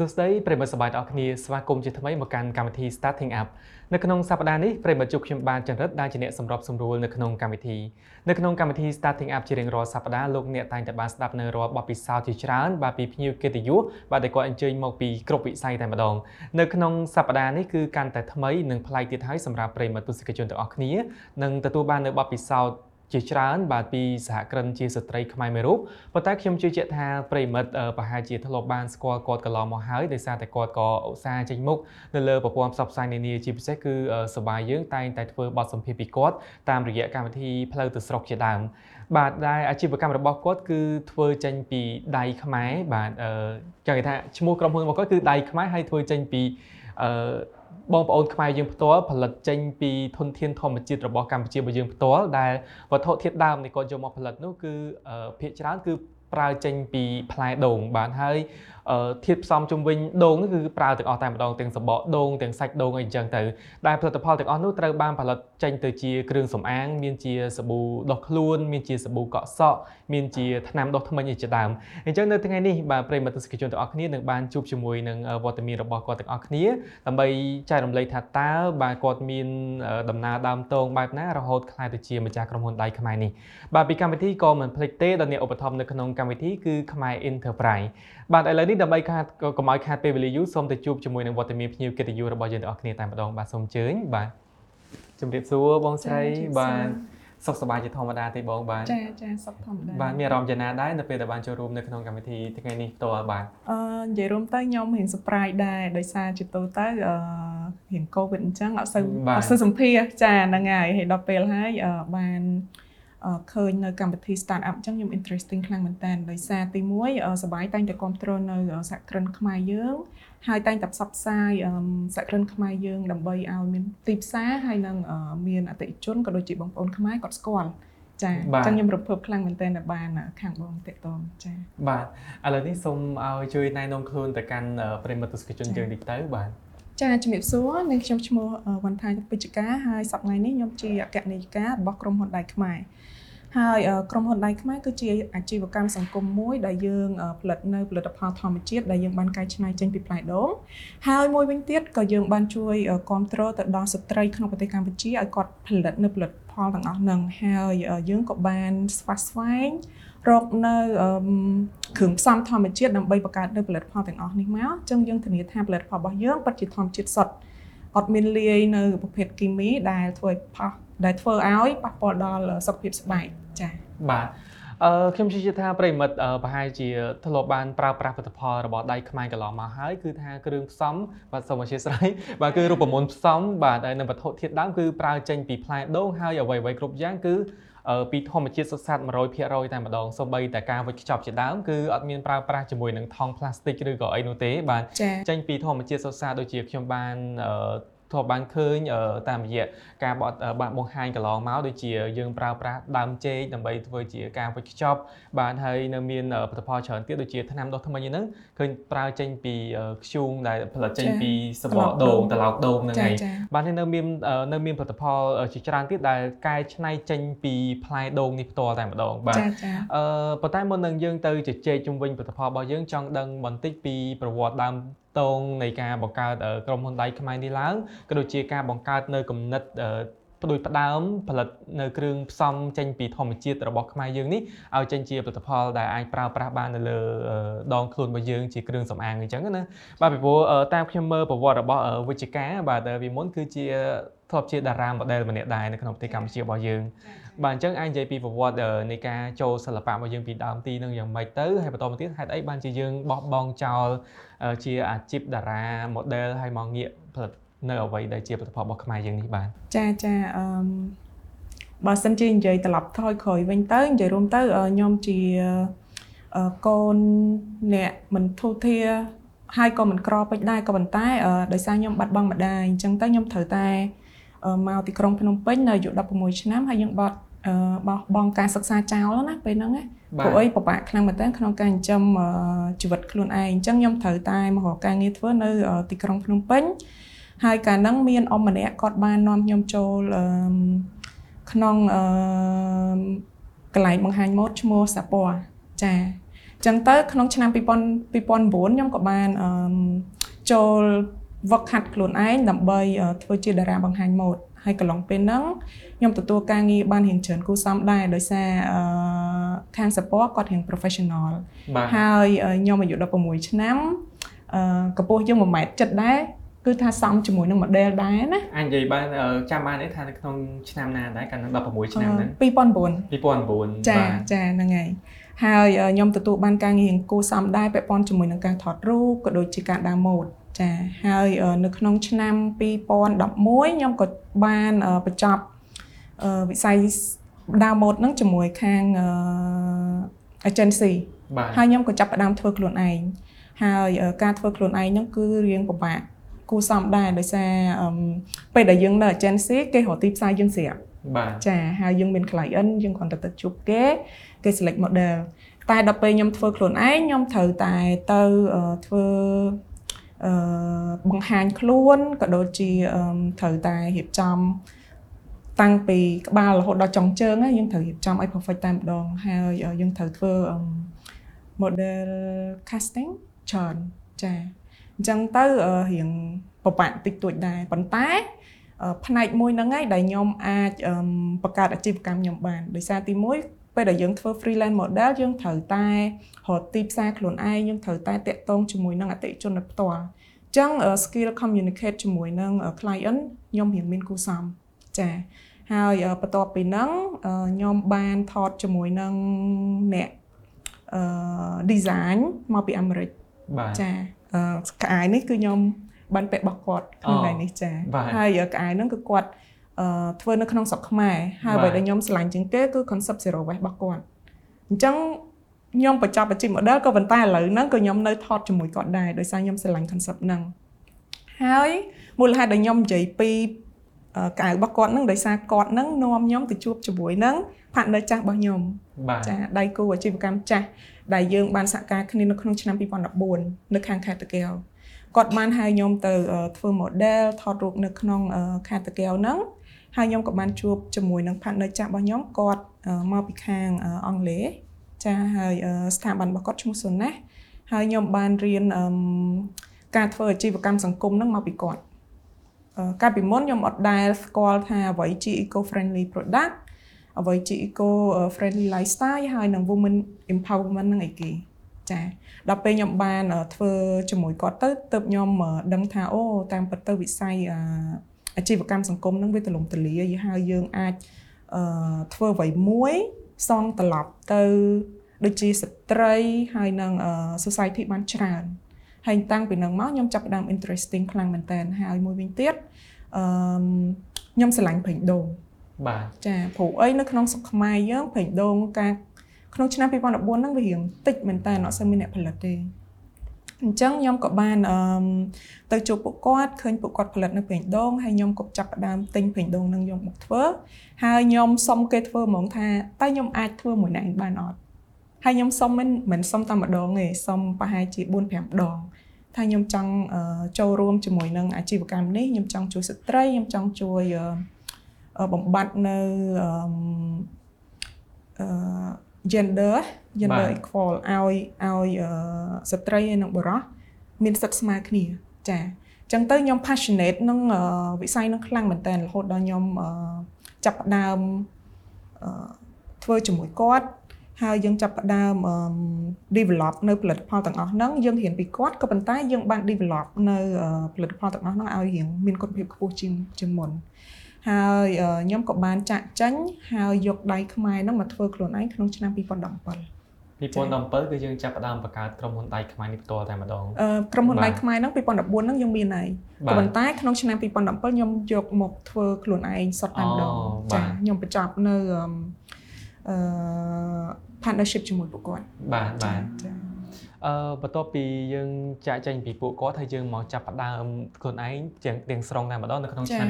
សួស្តីប្រិមត្តសប្បាយទាំងអស់គ្នាស្វាគមន៍ជាថ្មីមកកាន់កម្មវិធី Starting Up នៅក្នុងសប្តាហ៍នេះប្រិមត្តជួបខ្ញុំបានចន្ទរិតដែលជាអ្នកសម្របសម្រួលនៅក្នុងកម្មវិធីនៅក្នុងកម្មវិធី Starting Up ជារៀងរាល់សប្តាហ៍លោកអ្នកតែងតែបានស្ដាប់នៅរាល់បទពិសោធន៍ជាច្រើនបាទពីភ្ញៀវកិត្តិយសបាទដែលគាត់អញ្ជើញមកពីគ្រប់វិស័យតែម្ដងនៅក្នុងសប្តាហ៍នេះគឺកាន់តែថ្មីនិងប្លែកទៀតហើយសម្រាប់ប្រិមត្តទស្សនិកជនទាំងអស់គ្នានឹងទទួលបាននៅបទពិសោធន៍ ជាច្រើនបាទពីសហគ្រិនជាស្ត្រីខ្មែរមួយរូបប៉ុន្តែខ្ញុំជឿជាក់ថាប្រិមិត្តប្រហែលជាធ្លាប់បានស្គាល់គាត់កន្លងមកហើយដោយសារតែគាត់ក៏ឧស្សាហ៍ចេញមុខនៅលើប្រព័ន្ធផ្សព្វផ្សាយនានាជាពិសេសគឺសបាយយើងតែងតែធ្វើបទសម្ភាសន៍ពីគាត់តាមរយៈកម្មវិធីផ្លូវទៅស្រុកជាដើមបាទដែលអាជីវកម្មរបស់គាត់គឺធ្វើចេញពីដៃខ្មែរបាទអឺចង់និយាយថាឈ្មោះក្រុមហ៊ុនរបស់គាត់គឺដៃខ្មែរហើយធ្វើចេញពីអឺ បងប្អូនខ្មែរយើងផ្ទាល់ផលិតចេញពីធនធានធម្មជាតិរបស់កម្ពុជារបស់យើងផ្ទាល់ដែលវត្ថុធាតុដើមនៃគាត់យកមកផលិតនោះគឺភាគច្រើនគឺប្រើចេញពីផ្លែដូងបាទហើយ ធាតុផ្សំជំវិញដូងនេះគឺប្រើទាំងអស់តែម្ដងទាំងសបកដូងទាំងសាច់ដូងអីចឹងទៅដែលផលិតផលទាំងអស់នោះត្រូវបានផលិតចេញទៅជាគ្រឿងសម្អាង មានជាសាប៊ូដុសខ្លួនមានជាសាប៊ូកក់សក់មានជាថ្នាំដុសធ្មេញអីជាដើមអញ្ចឹងនៅថ្ងៃនេះបាទប្រិយមិត្តទស្សនិកជនទាំងអស់គ្នានឹងបានជួបជាមួយនឹងវត្តមានរបស់គាត់ទាំងអស់គ្នាដើម្បីចែករំលែកថាតើបាទគាត់មានដំណើរដើមតងបែបណារហូតក្លាយទៅជាម្ចាស់ក្រុមហ៊ុនដៃខ្មែរនេះបាទពីកម្មវិធីក៏មិនភ្លេចទេដល់អ្នកឧបត្ថម្ភនៅក្នុងកម្មវិធីគឺខ្មែរ Enterprise បាទឥឡូវនេះដើម្បីខាតកុំឲ្យខាតពេលវេលាយូរសូមទៅជួបជាមួយនឹងវត្តមានភ្ញៀវកិត្តិយសរបស់យើងទាំងអស់គ្នាតែម្ដងបាទសូមអញ្ជើញបាទជំរាបសួរបងស្រីបាទសុខសប្បាយជាធម្មតាទេបងបាទចាចាសុខធម្មតាបាទមានអារម្មណ៍យ៉ាងណាដែរនៅពេលដែលបានចូលរួមនៅក្នុងកម្មវិធីថ្ងៃនេះផ្ទាល់បាទអឺនិយាយរួមទៅខ្ញុំរៀង surprise ដែរដោយសារជាទូទៅអឺរៀង COVID អញ្ចឹងអត់សូវអត់សូវសម្ភារចាហ្នឹងហើយហើយដល់ពេលហើយបាន ឃើញនៅកម្មវិធី start up អញ្ចឹងខ្ញុំ interesting ខ្លាំងមែនតើដោយសារទី1សបាយតែងតែគ្រប់គ្រងនៅសហគ្រិនខ្មែរយើងហើយតែងតែផ្សព្វផ្សាយសហគ្រិនខ្មែរយើងដើម្បីឲ្យមានទីផ្សារហើយនឹងមានអតិថិជនក៏ដូចជាបងប្អូនខ្មែរគាត់ស្គាល់ចាអញ្ចឹងខ្ញុំរំភើបខ្លាំងមែនទែនដែលបានខាងបងតាក់ទងចាបាទឥឡូវនេះសូមឲ្យជួយណែនាំខ្លួនទៅកាន់ប្រិមត្តទស្សនិកជនយើងតិចទៅបាទចាជំរាបសួរនាងខ្ញុំឈ្មោះវណ្ណថាពេជ្ជការហើយសប្តាហ៍នេះខ្ញុំជាអគ្គនាយិការបស់ក្រុមហ៊ុនដៃខ្មែរ ហើយក្រុមហ៊ុនដៃខ្មែរគឺជាអាជីវកម្មសង្គមមួយដែលយើងផលិតនៅផលិតផលធម្មជាតិដែលយើងបានកែច្នៃចេញពីផ្លែដូងហើយមួយវិញទៀតក៏យើងបានជួយគ្រប់គ្រងទៅដល់ស្ត្រីក្នុងប្រទេសកម្ពុជាឲ្យគាត់ផលិតនៅផលិតផលទាំងអស់ហ្នឹងហើយយើងក៏បានស្វាស្វែងរកនៅគ្រឿងផ្សំធម្មជាតិដើម្បីបង្កើតនៅផលិតផលទាំងអស់នេះមកអញ្ចឹងយើងធានាថាផលិតផលរបស់យើងពិតជាធម្មជាតិសុទ្ធអត់មានលាយនៅប្រភេទគីមីដែលធ្វើឲ្យផោះ ដែលធ្វើឲ្យប៉ះពាល់ដល់សុខភាពស្បែកចា៎បាទអឺខ្ញុំជឿថាប្រិមិត្តប្រហែលជាធ្លាប់បានប្រើប្រាស់ផលិតផលរបស់ដៃខ្មែរកន្លងមកហើយគឺថាគ្រឿងផ្សំបាទសូមអធិស្ឋានបាទគឺរូបមន្តផ្សំបាទហើយនៅវត្ថុធាតុដើមគឺប្រើចេញពីផ្លែដូងហើយអ្វីៗគ្រប់យ៉ាងគឺពីធម្មជាតិសុទ្ធសាធ100%តែម្ដងសូម្បីតែការវេចខ្ចប់ជាដើមគឺអត់មានប្រើប្រាស់ជាមួយនឹងថង់ផ្លាស្ទិកឬក៏អីនោះទេបាទចេញពីធម្មជាតិសុទ្ធសាធដូចជាខ្ញុំបាន ធ្លាប់បានឃើញតាមរយៈការបត់បាក់បង្ហាញកន្លងមកដូចជាយើងប្រើប្រាស់ដើមចេកដើម្បីធ្វើជាការវេចខ្ចប់បាទហើយនៅមានផលិតផលច្រើនទៀតដូចជាថ្នាំដុសធ្មេញហ្នឹងឃើញប្រើចេញពីខ្ជូងដែលផលិតចេញពីសបកដូងត្រឡោកដូងហ្នឹងហើយបាទនៅមាននៅមានផលិតផលជាច្រើនទៀតដែលកែច្នៃចេញពីផ្លែដូងនេះផ្ទាល់តែម្ដងបាទអឺប៉ុន្តែមុននឹងយើងទៅជជែកជុំវិញផលិតផលរបស់យើងចង់ដឹងបន្តិចពីប្រវត្តិដើម តងនៃការបង្កើតក្រុមហ៊ុនដៃខ្មែរនេះឡើងក៏ដូចជាការបង្កើតនៅគំនិតផ្ដួចផ្ដើមផលិតនៅគ្រឿងផ្សំចេញពីធម្មជាតិរបស់ខ្មែរយើងនេះឲ្យចេញជាផលិតផលដែលអាចប្រើប្រាស់បាននៅលើដងខ្លួនរបស់យើងជាគ្រឿងសម្អាងអញ្ចឹងណាបាទពីព្រោះតាមខ្ញុំមើលប្រវត្តិរបស់វិជ្ជការបាទពីមុនគឺជាធ្លាប់ជាតារាម៉ូដែលម្នាក់ដែរនៅក្នុងប្រទេសកម្ពុជារបស់យើងបាទអញ្ចឹងអាចនិយាយពីប្រវត្តិនៃការចូលសិល្បៈរបស់យើងពីដើមទីនឹងយ៉ាងម៉េចទៅហើយបន្តមកទៀតហេតុអីបានជាយើងបោះបង់ចោល ជាអាជីពតារា model ហើយមកងាកផលិតនៅអ្វីដែលជាផលិតផលរបស់ខ្មែរយើងនេះបាទចាចាអឺបើសិនជានិយាយត្រឡប់ថយក្រោយវិញទៅនិយាយរួមទៅខ្ញុំជាកូនអ្នកមិនធូធាហើយក៏មិនក្រពេចដែរក៏ប៉ុន្តែដោយសារខ្ញុំបាត់បង់ម្ដាយអញ្ចឹងទៅខ្ញុំត្រូវតែមកទីក្រុងភ្នំពេញនៅអាយុ16ឆ្នាំហើយយើងបាត់ បោះបង់ការសិក្សាចោលណាពេលហ្នឹងណាព្រោះអីពិបាកខ្លាំងមែនតើក្នុងការចិញ្ចឹមជីវិតខ្លួនឯងអញ្ចឹងខ្ញុំត្រូវតែមករកការងារធ្វើនៅទីក្រុងភ្នំពេញហើយកាលហ្នឹងមានអ៊ំម្នាក់គាត់បាននាំខ្ញុំចូលក្នុងកន្លែងបង្ហាញម៉ូដឈ្មោះសាពណ៌ចាចឹងទៅក្នុងឆ្នាំ2000 2009ខ្ញុំក៏បានអឺចូល work ហាត់ខ្លួនឯងដើម្បីធ្វើជាតារាបង្ហាញម៉ូដ ហើយកន្លងពេលហ្នឹងខ្ញុំទទួលការងារបានរៀងច្រើនគូសំដែរដោយសារអឺខាង support គាត់រៀង professional បាទហើយខ្ញុំអាយុ16ឆ្នាំអឺកម្ពស់យើង1ម៉ែត្រ7ដែរគឺថាសមជាមួយនឹង model ដែរណាអញនិយាយបានអឺចាំបានទេថានៅក្នុងឆ្នាំណាដែរកាលនោះ16ឆ្នាំហ្នឹង2009 2009ចាបាទចាហ្នឹងហើយហើយអឺខ្ញុំទទួលបានការងាររៀងគួរសមដែរពាក់ព័ន្ធជាមួយនឹងការថតរូបក៏ដូចជាការដើរម៉ូដ ចាហើយអឺនៅក្នុងឆ្នាំ2011ខ្ញុំក៏បានអឺបញ្ចប់អឺវិស័យដើរម៉ូដហ្នឹងជាមួយខាងអឺ agency បាទហើយខ្ញុំក៏ចាប់ផ្ដើមធ្វើខ្លួនឯងហើយអឺការធ្វើខ្លួនឯងហ្នឹងគឺរៀងពិបាកគួរសមដែរដោយសារអឺពេលដែលយើងនៅ agency គេរកទីផ្សារយើងស្រាប់បាទចាហើយយើងមាន client យើងគ្រាន់តែទៅជួបគេគេ select model តែដល់ពេលខ្ញុំធ្វើខ្លួនឯងខ្ញុំត្រូវតែទៅអឺធ្វើអឺ បង្ហាញខ្លួនក៏ដូចជាអឺត្រូវតែរៀបចំតាំងពីក្បាលរហូតដល់ចុងជើងហ្នឹងយើងត្រូវរៀបចំឲ្យ perfect តែម្ដងហើយអឺយើងត្រូវធ្វើអឺ model casting ច្រើនចាអញ្ចឹងទៅអឺរៀងពិបាកតិចតួចដែរប៉ុន្តែអឺផ្នែកមួយហ្នឹងឯងដែលខ្ញុំអាចអឺបង្កើតអាជីវកម្មខ្ញុំបានដោយសារទីមួយ ពេលដែលយើងធ្វើ freelance model យើងត្រូវតែរកទីផ្សារខ្លួនឯងយើងត្រូវតែតាក់ទងជាមួយនឹងអតិថិជនដោយផ្ទាល់អញ្ចឹងអឺ skill communicate ជាមួយនឹង client ខ្ញុំរៀងមានគូសំចាហើយអឺបន្ទាប់ពីហ្នឹងអឺខ្ញុំបានថតជាមួយនឹងអ្នកអឺ design មកពីអាមេរិកបាទចាអឺក្អាយនេះគឺខ្ញុំបានពាក់របស់គាត់ក្នុងអូថ្ងៃនេះចាបាទហើយអឺក្អាយហ្នឹងគឺគាត់អឺ ធ្វើនៅក្នុងស្រុកខ្មែរហើយបាទអ្វីដែលខ្ញុំស្រឡាញ់ជាងគេគឺ concept zero waste របស់គាត់អញ្ចឹងខ្ញុំបញ្ចប់អាជីព model ក៏ប៉ុន្តែឥឡូវហ្នឹងក៏ខ្ញុំនៅថតជាមួយគាត់ដែរដោយសារខ្ញុំស្រឡាញ់ concept ហ្នឹងហើយមូលហេតុដែលខ្ញុំនិយាយពីអឺក្អាយរបស់គាត់ហ្នឹងដោយសារគាត់ហ្នឹងនាំខ្ញុំទៅជួបជាមួយនឹង partner ចាស់របស់ខ្ញុំបាទចាដៃគូអាជីវកម្មចាស់ដែលយើងបានសហការគ្នានៅក្នុងឆ្នាំ2014នៅខាងខេត្តតាកែវគាត់បានហៅខ្ញុំទៅអឺធ្វើ model ថតរូបនៅក្នុងអឺខេត្តតាកែវហ្នឹង ហើយខ្ញុំក៏បានជួបជាមួយនឹង partner ចាស់របស់ខ្ញុំគាត់អឺមកពីខាងអឺអង់គ្លេសចាហើយអឺស្ថាប័នរបស់គាត់ឈ្មោះសូណាស់ហើយខ្ញុំបានរៀនអឺមការធ្វើអាជីវកម្មសង្គមហ្នឹងមកពីគាត់អឺកាលពីមុនខ្ញុំអត់ដែលស្គាល់ថាអ្វីជា eco friendly product អ្វីជា eco friendly lifestyle ហើយនឹង women empowerment ហ្នឹងអីគេចាដល់ពេលខ្ញុំបានអឺធ្វើជាមួយគាត់ទៅទើបខ្ញុំអឺដឹងថាអូតាមពិតទៅវិស័យ អឺអាជីវកម្មសង្គមហ្នឹងវាទលំទលាយហើយយើងអាចអឺធ្វើអ្វីមួយសងត្រឡប់ទៅដូចជាស្ត្រីហើយនឹងអឺ society បានច្រើនហើយតាំងពីហ្នឹងមកខ្ញុំចាប់ផ្ដើម interesting ខ្លាំងមែនតើហើយមួយវិញទៀតអឺខ្ញុំស្រឡាញ់ប្រេងដូងបាទចាព្រោះអីនៅក្នុងស្រុកខ្មែរយើងប្រេងដូងការក្នុងឆ្នាំ2014ហ្នឹងវារៀងតិចមែនតើអត់សូវមានអ្នកផលិតទេ អញ្ចឹងខ្ញុំក៏បានអឺមទៅជួបពួកគាត់ឃើញពួកគាត់ផលិតនៅប្រេងដូងហើយខ្ញុំក៏ចាប់ផ្ដើមទិញប្រេងដូងហ្នឹងយកមកធ្វើហើយខ្ញុំសុំគេធ្វើហ្មងថាតើខ្ញុំអាចធ្វើមួយអ្នកឯងបានអត់ហើយខ្ញុំសុំមិនមិនសុំតែម្ដងទេសុំប្រហែលជា4 5ដងថាខ្ញុំចង់អឺចូលរួមជាមួយនឹងអាជីវកម្មនេះខ្ញុំចង់ជួយស្ត្រីខ្ញុំចង់ជួយអឺអឺបំបត្តិនៅអឺមអឺ gender gender បាទ equal ឲ្យឲ្យអឺស្ត្រីហើយនិងបុរសមានសិទ្ធិស្មើគ្នាចាអញ្ចឹងទៅខ្ញុំ passionate នឹងអឺវិស័យនឹងខ្លាំងមែនតើរហូតដល់ខ្ញុំអឺចាប់ផ្ដើមអឺធ្វើជាមួយគាត់ហើយយើងចាប់ផ្ដើមអឺ develop នៅផលិតផលទាំងអស់ហ្នឹងយើងរៀនពីគាត់ក៏ប៉ុន្តែយើងបាន develop នៅអឺផលិតផលទាំងអស់ហ្នឹងឲ្យរៀងមានគុណភាពខ្ពស់ជាងជាងមុន ហើយអឺខ្ញុំក៏បានចាក់ចេញហើយយកដៃខ្មែរហ្នឹងមកធ្វើខ្លួនឯងក្នុងឆ្នាំ2017 2017គឺយើងចាប់ផ្ដើមបង្កើតក្រុមហ៊ុនដៃខ្មែរនេះផ្ទាល់តែម្ដងអឺក្រុមហ៊ុនបាទដៃខ្មែរហ្នឹង2014ហ្នឹងយើងមានហើយបាក៏ទប៉ុន្តែក្នុងឆ្នាំ2017ខ្ញុំយកមកធ្វើខ្លួនឯងសុទ្ធតែម្ដងអូបាទចាខ្ញុំបញ្ចប់នៅអឺអឺ partnership ជាមួយពួកគាត់បាទបាទចា អឺបន្ទាប់ពីយើងចាក់ចេញពីពួកគាត់ហើយយើងមកចាប់ផ្ដើមខ្លួនឯងទាំងទាំងស្រុងតែម្ដងនៅក្នុងឆ្នាំ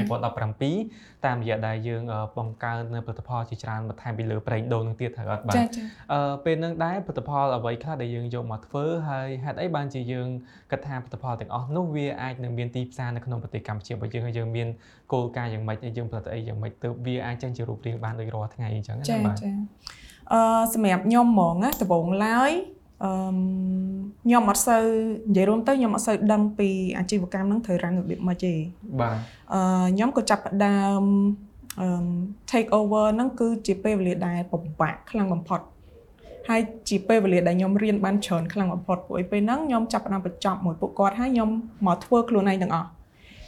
2017តាមរយៈដែលយើងអឺបង្កើននៅផលិតផលជាច្រើនបន្ថែមពីលើប្រេងដូងនឹងទៀតហើយអត់បាទចាចាអឺពេលហ្នឹងដែរផលិតផលអ្វីខ្លះដែលយើងយកមកធ្វើហើយហេតុអីបានជាយើងគិតថាផលិតផលទាំងអស់នោះវាអាចនឹងមានទីផ្សារនៅក្នុងប្រទេសកម្ពុជារបស់យើងហើយយើងមានគោលការណ៍យ៉ាងម៉េចហើយយើងផលិតអីយ៉ាងម៉េចទើបវាអាចចេញជារូបរាងបានដូចរាល់ថ្ងៃអញ្ចឹងណាចាបាទចាអឺសម្រាប់ខ្ញុំហ្មងណាដំបូងឡើយ អឺខ្ញុំអត់សូវនិយាយរួមទៅខ្ញុំអត់សូវដឹងពីអាជីវកម្មហ្នឹងត្រូវរ៉ាន់របៀបម៉េចទេបាទអឺខ្ញុំក៏ចាប់ផ្ដើមអឺ take over ហ្នឹងគឺជាពេលវេលាដែលពិបាកខ្លាំងបំផុតហើយជាពេលវេលាដែលខ្ញុំរៀនបានច្រើនខ្លាំងបំផុតព្រោះឯពេលហ្នឹងខ្ញុំចាប់ផ្ដើមបញ្ចប់មួយពួកគាត់ហើយខ្ញុំមកធ្វើខ្លួនឯងទាំងអស់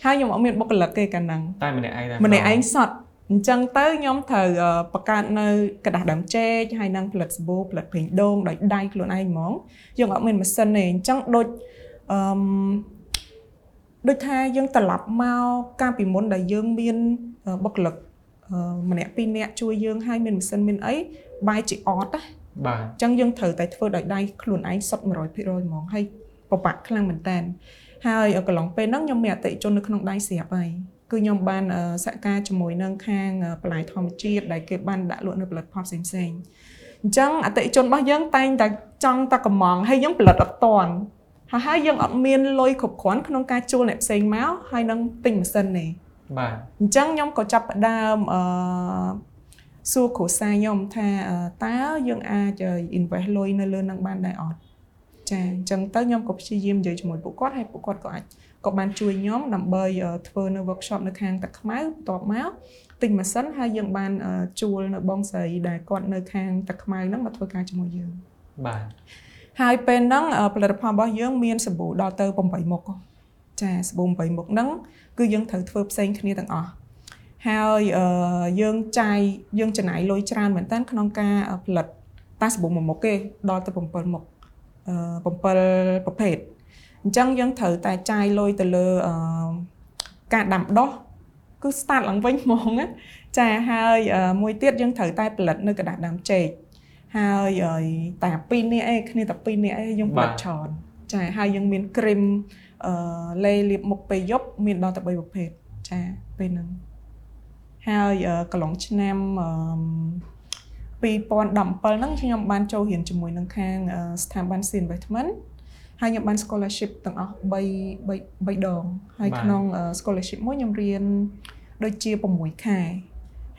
ហើយខ្ញុំអត់មានបុគ្គលិកទេកាលហ្នឹងតែម្នាក់ឯងតែម្នាក់ឯងសត អញ្ចឹងទៅខ្ញុំត្រូវអឺបង្កើតនៅกระดาษដើមចេកហើយនឹងផលិតសាប៊ូផលិតប្រេងដូងដោយដៃខ្លួនឯងហ្មងយើងអត់មានម៉ាស៊ីនទេអញ្ចឹងដូចអឺមដូចថាយើងត្រឡប់មកកាលពីមុនដែលយើងមានអឺបុគ្គលិកអឺម្នាក់ពីរនាក់ជួយយើងហើយមានម៉ាស៊ីនមានអីបាយជាអត់ណា បាទ អញ្ចឹងយើងត្រូវតែធ្វើដោយដៃខ្លួនឯងសុទ្ធ100%ហ្មងហើយពិបាកខ្លាំងមែនតើហើយកន្លងពេលហ្នឹងខ្ញុំមានអតិថិជននៅក្នុងដៃស្រាប់ហើយ គឺខ្ញុំបានអឺសហការជាមួយនឹងខាងអឺបន្លែធម្មជាតិដែលគេបានដាក់លក់នៅផលិតផលផ្សេងផ្សេងៗអញ្ចឹងអតិថិជនរបស់យើងតែងតែចង់តែកំងហើយយើងផលិតអត់តាន់ហើយហើយយើងអត់មានលុយគ្រប់គ្រាន់ក្នុងការជួលអ្នកផ្សេងមកហើយនឹងទិញម៉ាស៊ីនទេបាទអញ្ចឹងខ្ញុំក៏ចាប់ផ្ដើមអឺសួរគ្រូសាខ្ញុំថាអឺតើយើងអាច invest លុយនៅលើនឹងបានដែរអត់ចាអញ្ចឹងទៅខ្ញុំក៏ព្យាយាមនិយាយជាមួយពួកគាត់ហើយពួកគាត់ក៏អាច ក៏បានជួយខ្ញុំដើម្បីអឺធ្វើនៅ workshop នៅខាងតាខ្មៅបន្ទាប់មកទិញម៉ាស៊ីនហើយយើងបានអឺជួលនៅបងស្រីដែលគាត់នៅខាងតាខ្មៅហ្នឹងមកធ្វើការជាមួយយើងបាទហើយពេលហ្នឹងអឺផលិតផលរបស់យើងមានសាប៊ូដល់ទៅ8មុខចាសាប៊ូ8មុខហ្នឹងគឺយើងត្រូវធ្វើផ្សេងគ្នាទាំងអស់ហើយអឺយើងចាយយើងចំណាយលុយច្រើនមែនតើក្នុងការអឺផលិតតែសាប៊ូមួយមុខទេដល់ទៅ7មុខអឺ7ប្រភេទ អញ្ចឹងយើងត្រូវតែចាយលុយទៅលើអឺការដាំដុះគឺ start ឡើងវិញហ្មងណាចាហើយអឺមួយទៀតយើងត្រូវតែផលិតនៅกระดาษដើមចេក ហើយអីតែ2នាក់ឯងគ្នាតែ2នាក់ឯងយើងផលិតច្រើនចាហើយយើងមានគ្រីមអឺលេលាបមុខពេលយប់មានដល់តែ3ប្រភេទចាពេលហ្នឹងហើយអឺកន្លងឆ្នាំអឺ2017ហ្នឹងខ្ញុំបានចូលរៀនជាមួយនឹងខាងអឺស្ថាប័ន C Investment ហើយខ្ញុំបាន scholarship ទាំងអស់3 3 3ដង ហើយក្នុងអឺ scholarship មួយខ្ញុំរៀនដូចជា6ខែ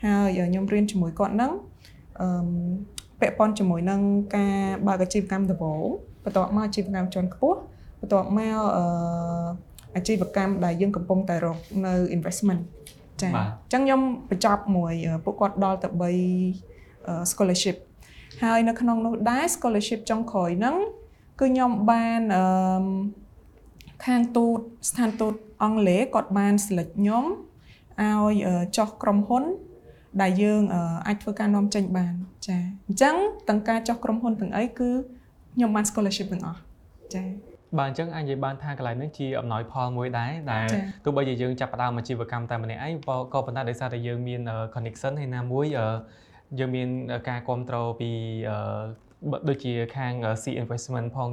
ហើយខ្ញុំរៀនជាមួយគាត់ហ្នឹងអឺពាក់ព័ន្ធជាមួយនឹងការបើកអាជីវកម្មដំបូងបន្ទាប់មកអាជីវកម្មជាន់ខ្ពស់បន្ទាប់មកអឺអាជីវកម្មដែលយើងកំពុងតែរកនៅ investment ចា៎អញ្ចឹងខ្ញុំបញ្ចប់មួយអឺពួកគាត់ដល់ទៅ3អឺ scholarship ហើយនៅក្នុងនោះដែរ scholarship ចុងក្រោយហ្នឹង គឺខ្ញុំបានអឺខាងទូតស្ថានទូតអង់គ្លេសគាត់បាន select ខ្ញុំឲ្យអឺចុះក្រុមហ៊ុន ដែលយើងអឺអាចធ្វើការនាំចេញបាន ចាអញ្ចឹងទាំងការចោះក្រុមហ៊ុនទាំងអីគឺខ្ញុំបាន scholarship ទាំងអស់ចាបាទអញ្ចឹងអាចនិយាយបានថាកន្លែងនេះជាអំណោយផលមួយដែរដែលចា៎ទោះបីជាយើងចាប់ផ្ដើមអាជីវកម្មតែម្នាក់ឯងក៏ក៏ប៉ុន្តែដោយសារតែយើងមានអឺ connection ហើយណាមួយអឺយើងមានការគ្រប់គ្រងពីអឺបើ ដូចជាខាងអឺ C investment ផង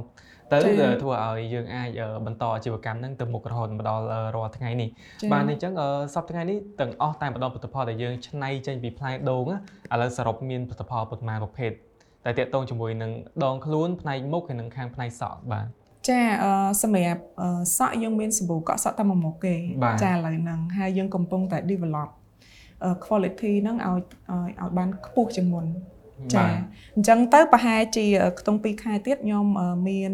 ទៅចា៎អឺធ្វើឲ្យយើងអាចអឺបន្តអាជីវកម្មហ្នឹងទៅមុខរហូតមកដល់អឺរាល់ថ្ងៃនេះចាបាទអញ្ចឹងអឺសប្តាហ៍ថ្ងៃនេះទាំងអស់តែម្ដងផលិតផលដែលយើងច្នៃចេញពីផ្លែដូងណាឥឡូវសរុបមានផលិតផលប៉ុន្មានប្រភេទតែតាក់ទងជាមួយនឹងដងខ្លួនផ្នែកមុខហើយនិងខាងផ្នែកសក់បាទចាអឺសម្រាប់អឺសក់យើងមានសាប៊ូកក់សក់តែមួយមុខទេបាទចាឥឡូវហ្នឹងហើយយើងកំពុងតែ develop អឺ quality ហ្នឹងឲ្យឲ្យឲ្យបានខ្ពស់ជាងមុន ចាអញ្ចឹងទៅប្រហែលជាខ្ទង់2ខែទៀតខ្ញុំអឺមាន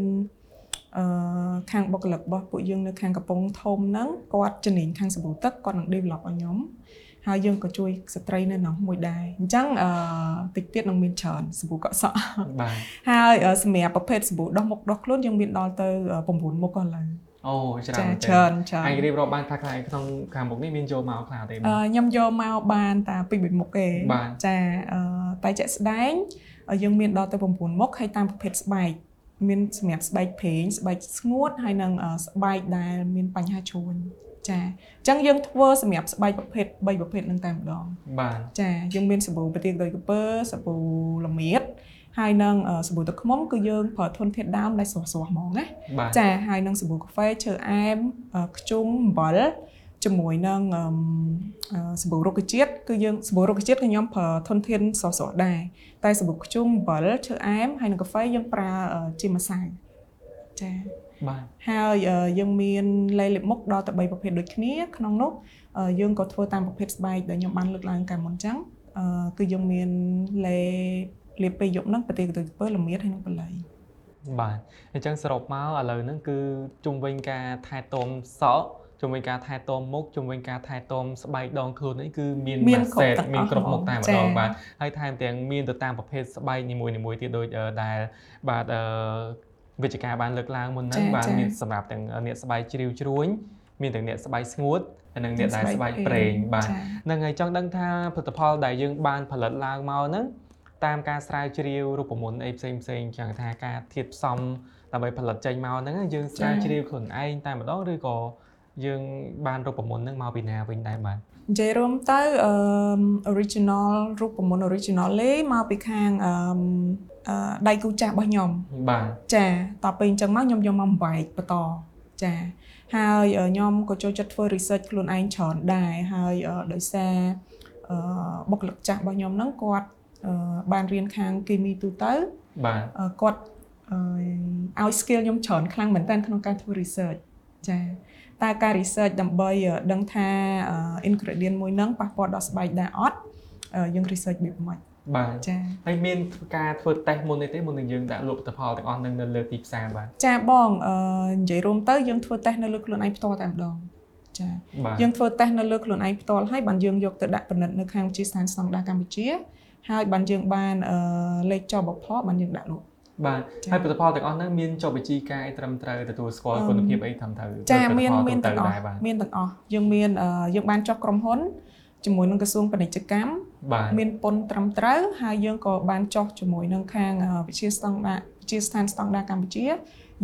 អឺខាងបុគ្គលិករបស់ពួកយើងនៅខាងកំពង់ធំហ្នឹងគាត់ជំនាញខាងសាប៊ូទឹកគាត់នឹង develop ឲ្យខ្ញុំហើយយើងក៏ជួយស្ត្រីនៅក្នុងមួយដែរអញ្ចឹងអឺតិចទៀតនឹងមានច្រើនសាប៊ូកក់សក់បាទហើយអឺសម្រាប់ប្រភេទសាប៊ូដោះមុខដោះខ្លួនយើងមានដល់ទៅ9មុខឥឡូវ អូច្រើនចាមែនទែនច្រើនច្រើនអាចរៀបរាប់បានថាខ្លះក្នុងខាងមុខនេះមានចូលមកខ្លះទេអឺបាទខ្ញុំយកមកបានតាពី3មុខទេបាទចាអឺតែជាក់ស្ដែងអឺយើងមានដល់ទៅ9មុខហើយតាមប្រភេទស្បែកមានសម្រាប់ស្បែកព្រេងស្បែកស្ងួតហើយនិងអឺស្បែកដែលមានបញ្ហាជួញចាអញ្ចឹងយើងធ្វើសម្រាប់ស្បែកប្រភេទ3ប្រភេទហ្នឹងតែម្ដងបាទចាយើងមានសាប៊ូប្រទៀងដោយកពើសាប៊ូល្មៀត ហើយនឹងអឺសាប៊ូទឹកឃ្មុំគឺយើងប្រើធនធាតុដើមដែលស្រស់ៗហ្មងណាបាទចាហើយនឹងសាប៊ូកាហ្វេឈើអែមអឺខ្ជុំអំបិលជាមួយនឹងអឺមអឺសាប៊ូរុក្ខជាតិគឺយើងសាប៊ូរុក្ខជាតិគឺខ្ញុំប្រើធនធានស្រស់ៗដែរតែសាប៊ូខ្ជុំអំបិលឈើអែមហើយនឹងកាហ្វេយើងប្រើអឺជាម្សៅចាបាទហើយអឺយើងមានលេលាបមុខដល់ទៅ3ប្រភេទដូចគ្នាក្នុងនោះអឺយើងក៏ធ្វើតាមប្រភេទស្បែកដែលខ្ញុំបានលើកឡើងកាលមុនអញ្ចឹងអឺគឺយើងមានលេ លាបពេលយប់ហ្នឹងប្រទេសទៅពើល្មៀតហើយនឹងបល័យបាទអញ្ចឹងសរុបមកឥឡូវហ្នឹងគឺជុំវិញការថែទាំសក់ជុំវិញការថែទាំមុខជុំវិញការថែទាំស្បែកដងខ្លួននេះគឺមានមានម៉ាគ្រប់សេតទាំងមានអស់គ្រប់មុខហ្មងតែម្ចាដង៎បាទហើយថែមទាំងមានទៅតាមប្រភេទស្បែកនីមួយៗទៀតដូចអឺដែលបាទអឺវិជ្ជការបានលើកឡើងមុនហ្នឹងចា៎បាទចា៎មានសម្រាប់ទាំងអ្នកស្បែកជ្រាវជ្រួញមានទាំងអ្នកស្បែកស្ងួតហើយនិងអ្នកដែលស្បែកប្រេងបាទចាហ្នឹងហើយចង់ដឹងថាផលិតផលដែលយើងបានផលិតឡើងមកហ្នឹង តាមការស្រាវជ្រាវរូបមន្តអីផ្សេងផ្សេងៗចឹងថាការធៀបផ្សំដើម្បីផលិតចេញមកហ្នឹងយើងស្រាវជ្រាវខ្លួនឯងតែម្ដងឬក៏យើងបានរូបមន្តហ្នឹងមកពីណាវិញដែរបាទនិយាយរួមទៅអឺ original រូបមន្ត original លេមកពីខាងអឺមអឺដៃគូចាស់របស់ខ្ញុំបាទចាតទៅពេលអញ្ចឹងមកខ្ញុំយកមកបំបែកបន្តចាហើយអឺខ្ញុំក៏ចូលចិត្តធ្វើ research ខ្លួនឯងច្រើនដែរហើយអឺដោយសារអឺបុគ្គលិកចាស់របស់ខ្ញុំហ្នឹងគាត់អឺ បានរៀនខាងគីមីទូទៅបាទអឺគាត់អឺឲ្យ skill ខ្ញុំច្រើនខ្លាំងមែនតើក្នុងការធ្វើ research ចាតែការ research ដើម្បីអឺដឹងថាអឺ ingredient មួយហ្នឹងប៉ះពាល់ដល់ស្បែកដែរអត់អឺយើង research វាមិនបាទចាហើយមានការធ្វើតេស្តមុននេះទេមុននឹងយើងដាក់លក់ផលិតផលទាំងអស់ហ្នឹងនៅលើទីផ្សារបាទចាបងអឺនិយាយរួមទៅយើងធ្វើតេស្តនៅលើខ្លួនឯងផ្ទាល់តែម្ដងចាបាទយើងធ្វើតេស្តនៅលើខ្លួនឯងផ្ទាល់ហើយបានយើងយកទៅដាក់ពិនិត្យនៅខាងវិទ្យាស្ថានស្តង់ដារកម្ពុជា ហើយបានយើងបានអឺលេខចុះបផលបានយើងដាក់លក់បាទចា៎ហើយផលិតផលទាំងអស់ហ្នឹងមានចុះបញ្ជីការអីត្រឹមត្រូវទទួលស្គាល់អឺគុណភាពអីត្រឹមត្រូវចាដោយមានផលិតផលមានទូទាំងអស់ដែរបាទមានទាំងអស់យើងមានអឺយើងបានចុះក្រុមហ៊ុនជាមួយនឹងក្រសួងពាណិជ្ជកម្មបាទមានពន្ធត្រឹមត្រូវហើយយើងក៏បានចុះជាមួយនឹងខាងអឺវិទ្យាស្តង់ដារវិទ្យាស្ថានស្តង់ដារកម្ពុជា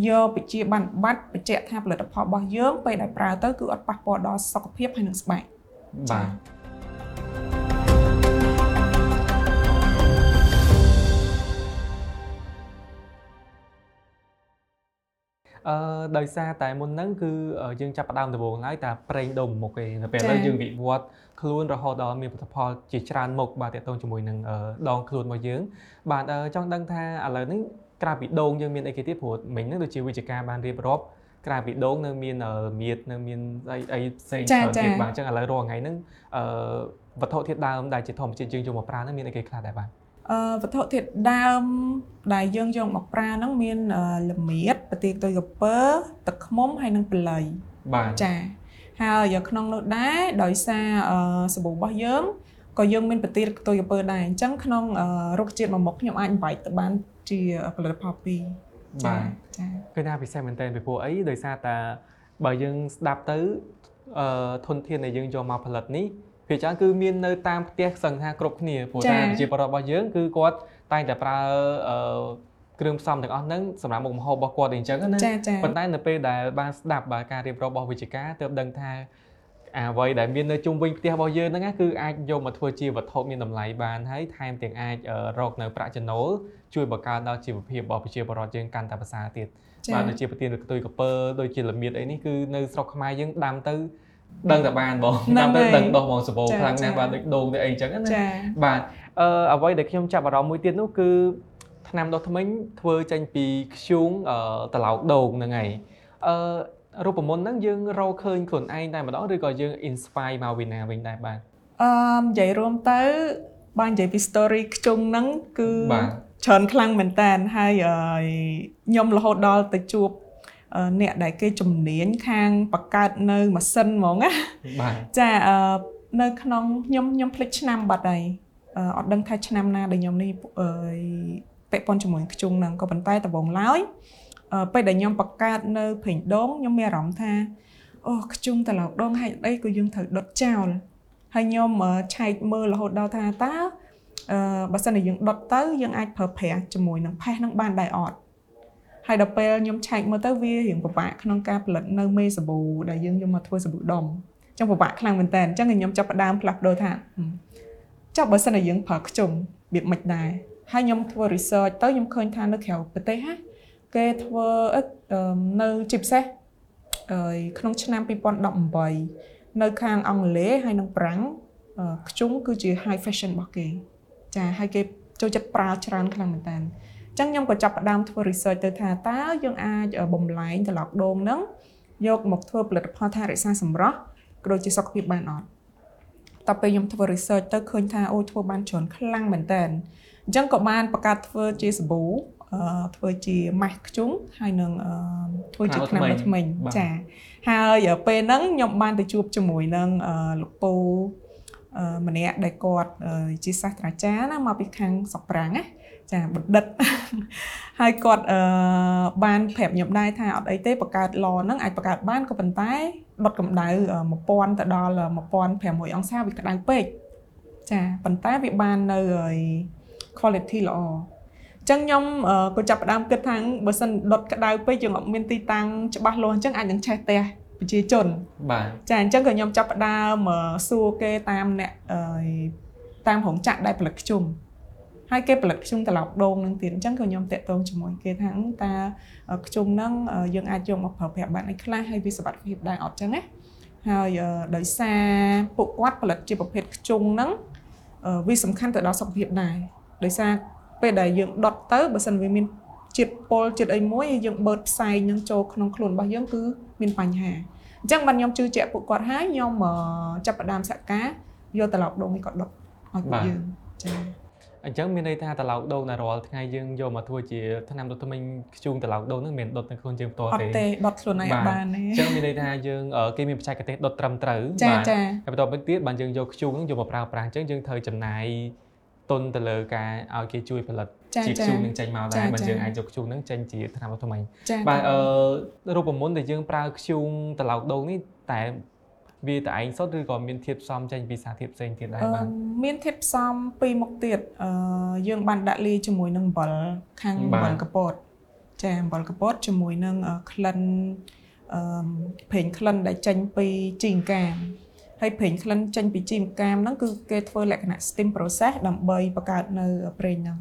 យកវិជ្ជាប័ណ្ណបត្របញ្ជាក់ថាផលិតផលរបស់យើងពេលដែលប្រើទៅគឺអត់ប៉ះពាល់ដល់សុខភាពហើយនិងស្បែកបាទ អឺដោយសារតែមុនហ្នឹងគឺយើងចាប់ផ្ដើមដំបូងឡើយតែប្រេងដូងមុខឯងនៅពេលឥឡូវយើងវិវត្តខ្លួនរហូតដល់មានផលិតផលជាច្រើនមុខបាទទាក់ទងជាមួយនឹងអឺដងខ្លួនរបស់យើង បាទអឺចង់ដឹងថាឥឡូវនេះក្រៅពីដូងយើងមានអីគេទៀតព្រោះមិញហ្នឹងដូចជាវិជ្ជការបានរៀបរាប់ក្រៅពីដូងនៅមានអឺមៀតនៅមានអីអីផ្សេងចា៎ច្រើនទៀតចា៎បាទអញ្ចឹងឥឡូវរាល់ថ្ងៃហ្នឹងអឺវត្ថុធាតុដើមដែលជាធម្មជាតិយើងយកមកប្រើហ្នឹងមានអីគេខ្លះដែរបាទអឺ វត្ថុធាតុដើមដែលយើងយកមកប្រើហ្នឹងមានអឺល្មៀតប្រទាលទុយក្រពើទឹកឃ្មុំហើយនិងបល័យបាទចាហើយក្នុងនោះដែរដោយសារអឺសាប៊ូរបស់យើងក៏យើងមានប្រទាលទុយក្រពើដែរអញ្ចឹងក្នុងអឺរុក្ខជាតិមួយមុខខ្ញុំអាចបំបែកទៅបានជាផលិតផលពីរបាទចាគឺថាពិសេសមែនតើពីព្រោះអីដោយសារតែបើយើងស្ដាប់ទៅអឺធនធានដែលយើងយកមកផលិតនេះ ភាគច្រើនគឺមាននៅតាមផ្ទះសឹងថាគ្រប់គ្នាព្រោះថាប្រជាពលរដ្ឋរបស់យើងគឺគាត់តែងតែប្រើអឺគ្រឿងផ្សំទាំងអស់ហ្នឹងសម្រាប់មុខម្ហូបរបស់គាត់អីអញ្ចឹងណាចាចាប៉ុន្តែនៅពេលដែលបានស្ដាប់បាទការរៀបរាប់របស់វិជ្ជការទើបដឹងថាអ្វីដែលមាននៅជុំវិញផ្ទះរបស់យើងហ្នឹងណាគឺអាចយកមកធ្វើជាវត្ថុមានតម្លៃបានហើយថែមទាំងអាចអឺរកនៅប្រាក់ចំណូលជួយបង្កើនដល់ជីវភាពរបស់ប្រជាពលរដ្ឋយើងកាន់តែប្រសើរទៀតចាបាទដូចជាប្រទានកតុយកពើដូចជាល្មៀតអីនេះគឺនៅស្រុកខ្មែរយើងដាំទៅ ដឹងតែបានបងហ្នឹងដាំទៅហើយដឹងដោះបងសបោចាខ្លាំងណាស់ចាបាទដូចដូងទៅអីអញ្ចឹងណាចាបាទអឺអ្វីដែលខ្ញុំចាប់អារម្មណ៍មួយទៀតនោះគឺថ្នាំដុសធ្មេញធ្វើចេញពីខ្យូងអឺត្រឡោកដូងហ្នឹងហើយអឺរូបមន្តហ្នឹងយើងរកឃើញខ្លួនឯងតែម្ដងឬក៏យើង inspire មកពីណាវិញដែរបាទអឺនិយាយរួមទៅបាននិយាយពី story ខ្ជុងហ្នឹងគឺបាទច្រើនខ្លាំងមែនតើហើយអឺខ្ញុំរហូតដល់ទៅជួប អឺអ្នកដែលគេជំនាញខាងបង្កើតនៅម៉ាស៊ីនហ្មងណាបាទចាអឺនៅក្នុងខ្ញុំខ្ញុំភ្លេចឆ្នាំបាត់ហើយអឺអត់ដឹងថាឆ្នាំណាដែលខ្ញុំនេះអឺពាក់ព័ន្ធជាមួយខ្ជុងហ្នឹងក៏ប៉ុន្តែដំបូងឡើយអឺពេលដែលខ្ញុំបង្កើតនៅព្រេងដូងខ្ញុំមានអារម្មណ៍ថាអូខ្ជុងត្រឡោកដងហេតុអីក៏យើងត្រូវដុតចោលហើយខ្ញុំអឺឆែកមើលរហូតដល់ថាតើអឺបើសិនជាយើងដុតទៅយើងអាចប្រើប្រាស់ជាមួយនឹងផេះហ្នឹងបានដែរអត់ ហើយដល់ពេលខ្ញុំឆែកមើលទៅវារៀងពិបាកក្នុងការផលិតនៅមេសាប៊ូដែលយើងយកមកធ្វើសាប៊ូដុំអញ្ចឹងពិបាកខ្លាំងមែនតើអញ្ចឹងខ្ញុំចាប់ផ្ដើមផ្លាស់ប្ដូរថាហឹមចុះបើសិនតែយើងប្រើខ្ជុំរបៀបមិនដែរហើយខ្ញុំធ្វើ research ទៅខ្ញុំឃើញថានៅក្រៅប្រទេសណាគេធ្វើអឺអឺនៅជាពិសេសអឺក្នុងឆ្នាំ2018នៅខាងអង់គ្លេសហើយនិងប្រាំងអឺខ្ជុំគឺជា high fashion របស់គេចាហើយគេចូលចិត្តប្រើច្រើនខ្លាំងមែនតើអញ្ចឹងខ្ញុំក៏ចាប់ផ្ដើមធ្វើ research ទៅថាតើយើងអាចបំលែងត្រឡោកដូងហ្នឹងយកមកធ្វើផលិតផលថែរក្សាសម្រស់ក៏ដូចជាសុខភាពបានអត់តទៅពេលខ្ញុំធ្វើ research ទៅឃើញថាអូធ្វើបានច្រើនខ្លាំងមែនតើអញ្ចឹងក៏បានបង្កើតធ្វើជាសាប៊ូអអឺធ្វើជាម៉ាស់ខ្ជុងហើយនឹងអឺធ្វើជាថ្នាំថ្នាំដុសធ្មេថ្មិញញបាទចាហើយពេលហ្នឹងខ្ញុំបានទៅជួបជាមួយនឹងអឺលោកពូអឺម្នាក់ដែលគាត់អឺជាសាស្ត្រាចារ្យណាមកពីខាងស្រុកប្រាំងណា ចាបណ្ឌិតហើយគាត់អឺបានប្រាប់ខ្ញុំដែរថាអត់អីទេបង្កើតឡហ្នឹងអាចបង្កើតបានក៏ប៉ុន្តែដុតកម្ដៅអឺ1000ទៅដល់1500អង្សាវាក្ដៅពេកចាប៉ុន្តែវាបាននៅអី quality ល្អអញ្ចឹងខ្ញុំអឺក៏ចាប់ផ្ដើមគិតថាបើសិនដុតក្ដៅពេកយើងអត់មានទីតាំងច្បាស់លាស់អញ្ចឹងអាចនឹងឆេះផ្ទះប្រជាជនបាទចាអញ្ចឹងក៏ខ្ញុំចាប់ផ្ដើមអឺសួរគេតាមអ្នកអឺតាមរោងចក្រដែលផលិតខ្ជុំ ហើយគេផលិតខ្ជុំត្រឡប់ដូងនឹងទៀតអញ្ចឹងក៏ខ្ញុំតាក់ទងជាមួយគេថាអឺតើខ្ជុំហ្នឹងអឺយើងអាចយកមកប្រើប្រាស់បានអីខ្លះហើយវាសុវត្ថិភាពដែរអត់អញ្ចឹងណាហើយអឺដោយសារពួកគាត់ផលិតជាប្រភេទខ្ជុំហ្នឹងអឺវាសំខាន់ទៅដល់សុខភាពដែរដោយសារពេលដែលយើងដុតទៅបើសិនវាមានជាតិពុលជាតិអីមួយហើយយើងបឺតផ្សែងហ្នឹងចូលក្នុងខ្លួនរបស់យើងគឺមានបញ្ហាអញ្ចឹងបានខ្ញុំជឿជាក់ពួកគាត់ហើយខ្ញុំអឺចាប់ផ្ដើមសហការយកត្រឡប់ដូងនេះគាត់ដុតឲ្យពួកយើងចា៎ អញ្ចឹងមានន័យថាត្រឡោកដូងដែលរាល់ថ្ងៃយើងយកមកធ្វើជាថ្នាំដុតធ្មេញខ្ជូងត្រឡោកដូងហ្នឹងមិនមែនដុតនៅខ្លួនយើងផ្ទាល់អត់ទេទេដុតខ្លួនឯងអត់បានទេអញ្ចឹងមានន័យថាយើងអឺគេមានបច្ចេកទេសដុតត្រឹមត្រូវចាចាហើយបន្ទាប់មកទៀតបានយើងយកខ្ជូងហ្នឹងយកមកប្រើប្រាស់អញ្ចឹងយើងត្រូវចំណាយទុនទៅលើការឲ្យគេជួយផលិតចាជាខ្ចាជូងនឹងចេញមកដែរចាបើចាយើងអាចយកខ្ជូងហ្នឹងចេញជាថ្នាំដុតធ្មេញចាបាទអឺរូបមន្តដែលយើងប្រើខ្ជូងត្រឡោកដូងនេះតែ វាតែឯងសុទ្ធឬក៏មានធាតុផ្សំចេញពីសារធាតុផ្សេងទៀតដែរអឺបាទមានធាតុផ្សំពីរមុខទៀតអឺយើងបានដាក់លាយជាមួយនឹងអំបិលខាងអំបិលកពតចាអំបិលកពតជាមួយនឹងអឺក្លិនអឺប្រេងក្លិនដែលចេញពីជីងកាមហើយប្រេងក្លិនចេញពីជីងកាមហ្នឹងគឺគេធ្វើលក្ខណៈ steam process ដើម្បីបង្កើតនៅប្រេងហ្នឹង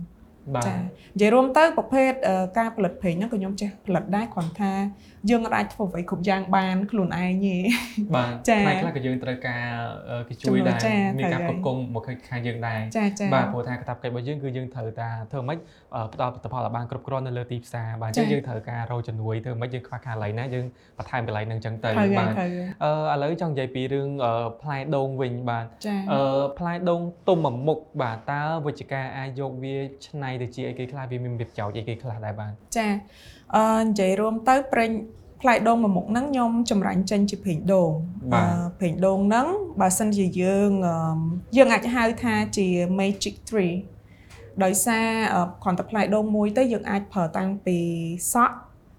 បាទចានិយាយរួមទៅប្រភេទអឺការផលិតប្រេងហ្នឹងក៏ខ្ញុំចេះផលិតដែរគ្រាន់ថា យើងអាចធ្វើអ្វីគ្រប់យ៉ាងបានខ្លួនឯងទេបាទចាផ្នែកខ្លះក៏យើងត្រូវការអឺគេជួយដែរចាមានការត្រូវគ្រប់ហើយគ្រងមកខាងយើងដែរចាចាបាទព្រោះថាកាតព្វកិច្ចរបស់យើងគឺយើងត្រូវតាធ្វើម៉េចអឺផ្ដល់ផលិតផលឲ្យបានគ្រប់គ្រាន់នៅលើទីផ្សារបាទអញ្ចឹងចាយើងត្រូវការរកជំនួយធ្វើម៉េចយើងខ្វះខាតកន្លែងណាយើងបន្ថែមកន្លែងហ្នឹងអញ្ចឹងទៅត្រូវហើយបាទត្រូវហើយអឺឥឡូវចង់និយាយពីរឿងអឺផ្លែដូងវិញបាទចាអឺផ្លែដូងទុំមួយមុខបាទតើវិជ្ជការអាចយកវាឆ្នៃទៅជាអីគេខ្លះវាមានប្រយោជន៍អីគេខ្លះដែរបាទចាអឺនិយាយរួមទៅប្រេង ផ្លែដូងមួយមុខហ្នឹងខ្ញុំចម្រាញ់ចេញជាប្រេងដូងបាទអឺប្រេងដូងហ្នឹងបើសិនជាយើងអឺយើងអាចហៅថាជា magic tree ដោយសារអឺគ្រាន់តែផ្លែដូងមួយទៅយើងអាចប្រើតាំងពីសក់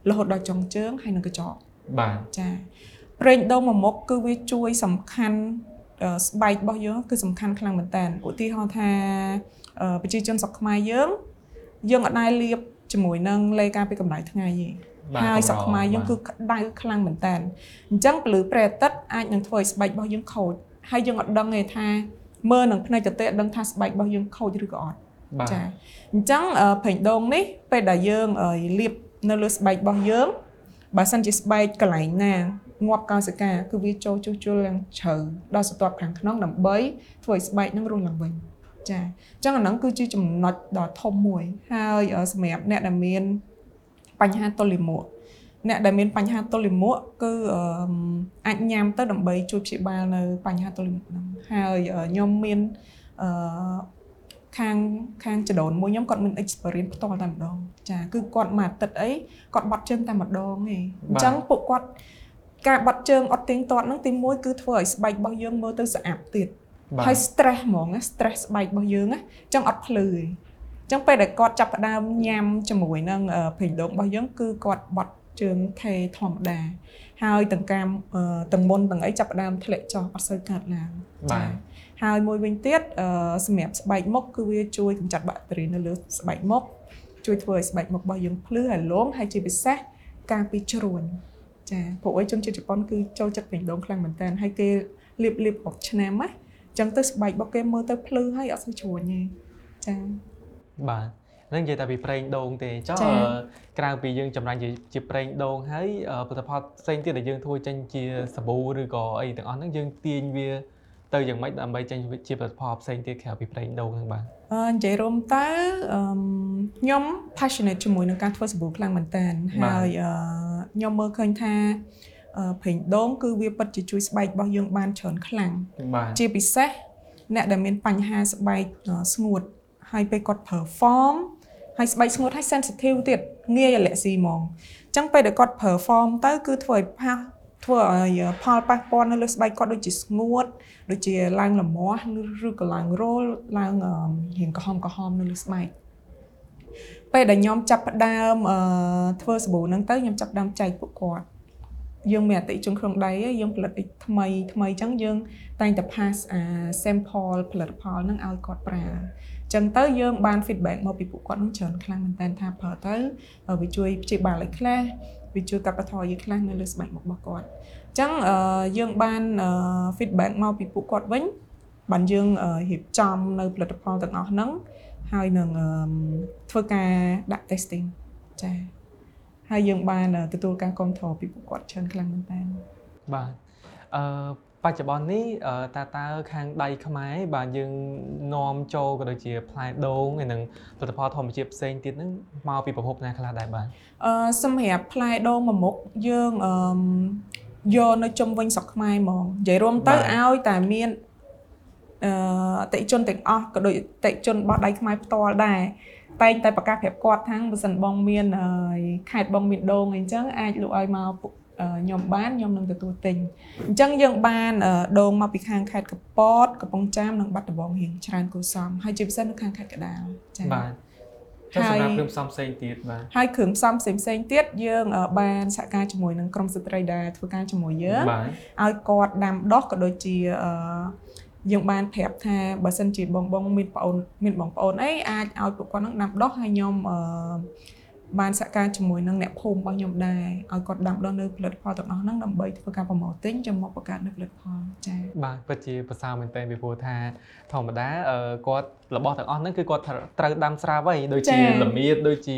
រហូតដល់ចុងជើងហើយនឹងកញ្ចក់បាទចាប្រេងដូងមួយមុខគឺវាជួយសំខាន់អឺស្បែករបស់យើងគឺសំខាន់ខ្លាំងមែនតើឧទាហរណ៍ថាអឺប្រជាជនស្រុកខ្មែរយើងយើងអត់ដែរលាបជាមួយនឹងលេការពីកម្ដៅថ្ងៃទេបាទ ហើយស្រុកខ្មែរយើងបាទគឺក្តៅខ្លាំងមែនតើអញ្ចឹងពលឺព្រះអាទិត្យអាចនឹងធ្វើឲ្យស្បែករបស់យើងខូចហើយយើងអត់ដឹងទេថាមើលនឹងភ្នែកទទេអត់ដឹងថាស្បែករបស់យើងខូចឬក៏អត់បាទចាអញ្ចឹងអឺប្រេងដូងនេះពេលដែលយើងអឺលាបនៅលើស្បែករបស់យើងបើសិនជាស្បែកកន្លែងណាងាប់កោសិកាគឺវាចូលជួសជុលយ៉ាងជ្រៅដល់ស្រទាប់ខាងក្នុងដើម្បីធ្វើឲ្យស្បែកហ្នឹងរស់ឡើងវិញចាអញ្ចឹងអាហ្នឹងគឺជាចំណុចដ៏ធំមួយហើយអឺសម្រាប់អ្នកដែលមាន បញ្ហាទល់លាមកអ្នកដែលមានបញ្ហាទល់លាមកគឺអឺអាចញ៉ាំទៅដើម្បីជួយព្យាបាលនៅបញ្ហាទល់លាមកហ្នឹងហើយអឺខ្ញុំមានអឺខាងខាងចដូនមួយខ្ញុំគាត់មាន experience ផ្ទាល់តែម្ដងចាគឺគាត់មួយអាទិត្យអីគាត់បត់ជើងតែម្ដងឯងអញ្ចឹងពួកគាត់ការបត់ជើងអត់ទៀងទាត់ហ្នឹងទីមួយគឺធ្វើឲ្យស្បែករបស់យើងមើលទៅស្អាតទៀតបាទហើយ stress ហ្មងណា stress ស្បែករបស់យើងណាអញ្ចឹងអត់ភ្លឺឯងអញ្ចឹងពេលដែលគាត់ចាប់ផ្ដើមញ៉ាំជាមួយនឹងអឺប្រេងដូងរបស់យើងគឺគាត់បត់ជើងថេធម្មតាហើយទាំងកាមអឺទាំងមុនទាំងអីចាប់ផ្ដើមធ្លាក់ចុះអត់សូវកើតឡើងបាទហើយមួយវិញទៀតអឺសម្រាប់ស្បែកមុខគឺវាជួយកម្ចាត់បាក់តេរីនៅលើស្បែកមុខជួយធ្វើឲ្យស្បែកមុខរបស់យើងភ្លឺហើយលងហើយជាពិសេសការពីជ្រួញចាពួកអីជនជាតិជប៉ុនគឺចូលចិត្តពេញដងខ្លាំងមែនតើហើយគេលាបលាបរាប់ឆ្នាំណាអញ្ចឹងទៅស្បែករបស់គេមើលទៅភ្លឺហើយអត់សូវជ្រួញទេចា បាទនឹងនិយាយតែពីប្រេងដូងទេចុះចា៎អឺក្រៅពីយើងចម្រាញ់ជាជាប្រេងដូងហើយអឺផលិតផលផ្សេងទៀតដែលយើងធ្វើចេញជាសាប៊ូឬក៏អីទាំងអស់ហ្នឹងយើងទាញវាទៅយ៉ាងម៉េចដើម្បីចេញជាផលិតផលផ្សេងទៀតក្រៅពីប្រេងដូងហ្នឹងបាទអឺនិយាយរួមទៅអឺខ្ញុំ passionate ជាមួយនឹងការធ្វើសាប៊ូខ្លាំងមែនតើហើយអឺខ្ញុំមើលឃើញថាអឺប្រេងដូងគឺវាពិតជាជួយស្បែករបស់យើងបានច្រើនខ្លាំងបាទជាពិសេសអ្នកដែលមានបញ្ហាស្បែកអឺស្ងួត ហើយពេលគាត់ប្រើ form ហើយស្បែកស្ងួតហើយ sensitive ទៀតងាយអាឡែស៊ីហ្មងអញ្ចឹងពេលដែលគាត់ perform ទៅគឺធ្វើឲ្យផាសធ្វើឲ្យផលប៉ះពាល់នៅលើស្បែកគាត់ដូចជាស្ងួតដូចជាឡើងលមាស់ឬក៏ឡើងរោលឡើងរៀងក្រហមក្រហមនៅលើស្បែកពេលដែលខ្ញុំចាប់ផ្ដើមអឺធ្វើសាប៊ូហ្នឹងទៅខ្ញុំចាប់ផ្ដើមចែកពួកគាត់យើងមានអតិជនក្នុងដៃយើងផលិតថ្មីថ្មីអញ្ចឹងយើងតែងតែ pass អា sample ផលិតផលហ្នឹងឲ្យគាត់ប្រើ ចឹងទៅយើងបាន feedback មកពីពួកគាត់នឹងច្រើនខ្លាំងមែនតើថាប្រើទៅវាជួយព្យាបាលឲ្យខ្លះវាជួយកាត់បន្ថយយើងខ្លះនៅលើស្បែកមុខរបស់គាត់អញ្ចឹងយើងបាន feedback មកពីពួកគាត់វិញបានយើងរៀបចំនៅផលិតផលទាំងអស់ហ្នឹងហើយនឹងធ្វើការដាក់ testing ចា៎ហើយយើងបានទទួលការគ្រប់គ្រងពីពួកគាត់ច្រើនខ្លាំងមែនតើបាទអឺ បច្ចុប្បន្ននេះតើតើខាងដៃខ្មែរបាទយើងនាំចូលក៏ដូចជាផ្លែដូងហើយនឹងផលិតផលធម្មជាតិផ្សេងទៀតហ្នឹងមកពីប្រភពណាខ្លះដែរបាទអឺសម្រាប់ផ្លែដូងមួយមុខយើងអឺយកនៅជុំវិញស្រុកខ្មែរហ្មងនិយាយរួមទៅឲ្យតែមានអឺអតិជនទាំងអស់ក៏ដូចអតិជនរបស់ដៃខ្មែរផ្ទាល់ដែរតែងតែប្រកាសប្រាប់គាត់ថាបើសិនបងមានខេត្តបងមានដូងអីចឹងអាចលក់ឲ្យមក ខ្ញុំបានខ្ញុំនឹងទទួលទិញអញ្ចឹងយើងបានដូងមកពីខាងខេត្តកពតកំពង់ចាមនិងបាត់ដំបងរៀងច្រើនគូសំហើយជាពិសេសនៅខាងខេត្តកដាលចា៎បាទហើយសម្រាប់គ្រឿងផ្សំផ្សេងទៀតបាទហើយគ្រឿងផ្សំផ្សេងផ្សេងទៀតយើងបានសហការជាមួយនឹងក្រុមស្ត្រីដែលធ្វើការជាមួយយើងឲ្យគាត់ដាំដុះក៏ដូចជាយើងបានប្រាប់ថាបើសិនជាបងបងមានបងអូនមានបងប្អូនអីអាចឲ្យពួកគាត់នឹងដាំដុះហើយខ្ញុំអឺ បានសហការជាមួយនឹងអ្នកភូមិរបស់ខ្ញុំដែរឲ្យគាត់ដាំដុះនៅផលិតផលទាំងអស់ហ្នឹងដើម្បីធ្វើការប្រម៉ូទទិញចាំមកបង្កើតនៅផលិតផលចា៎បាទពិតជាប្រសើរមែនទែនពីព្រោះថាធម្មតាគាត់របស់ទាំងអស់ហ្នឹងគឺគាត់ត្រូវដាំស្រាវហើយដូចជាល្មៀតដូចជា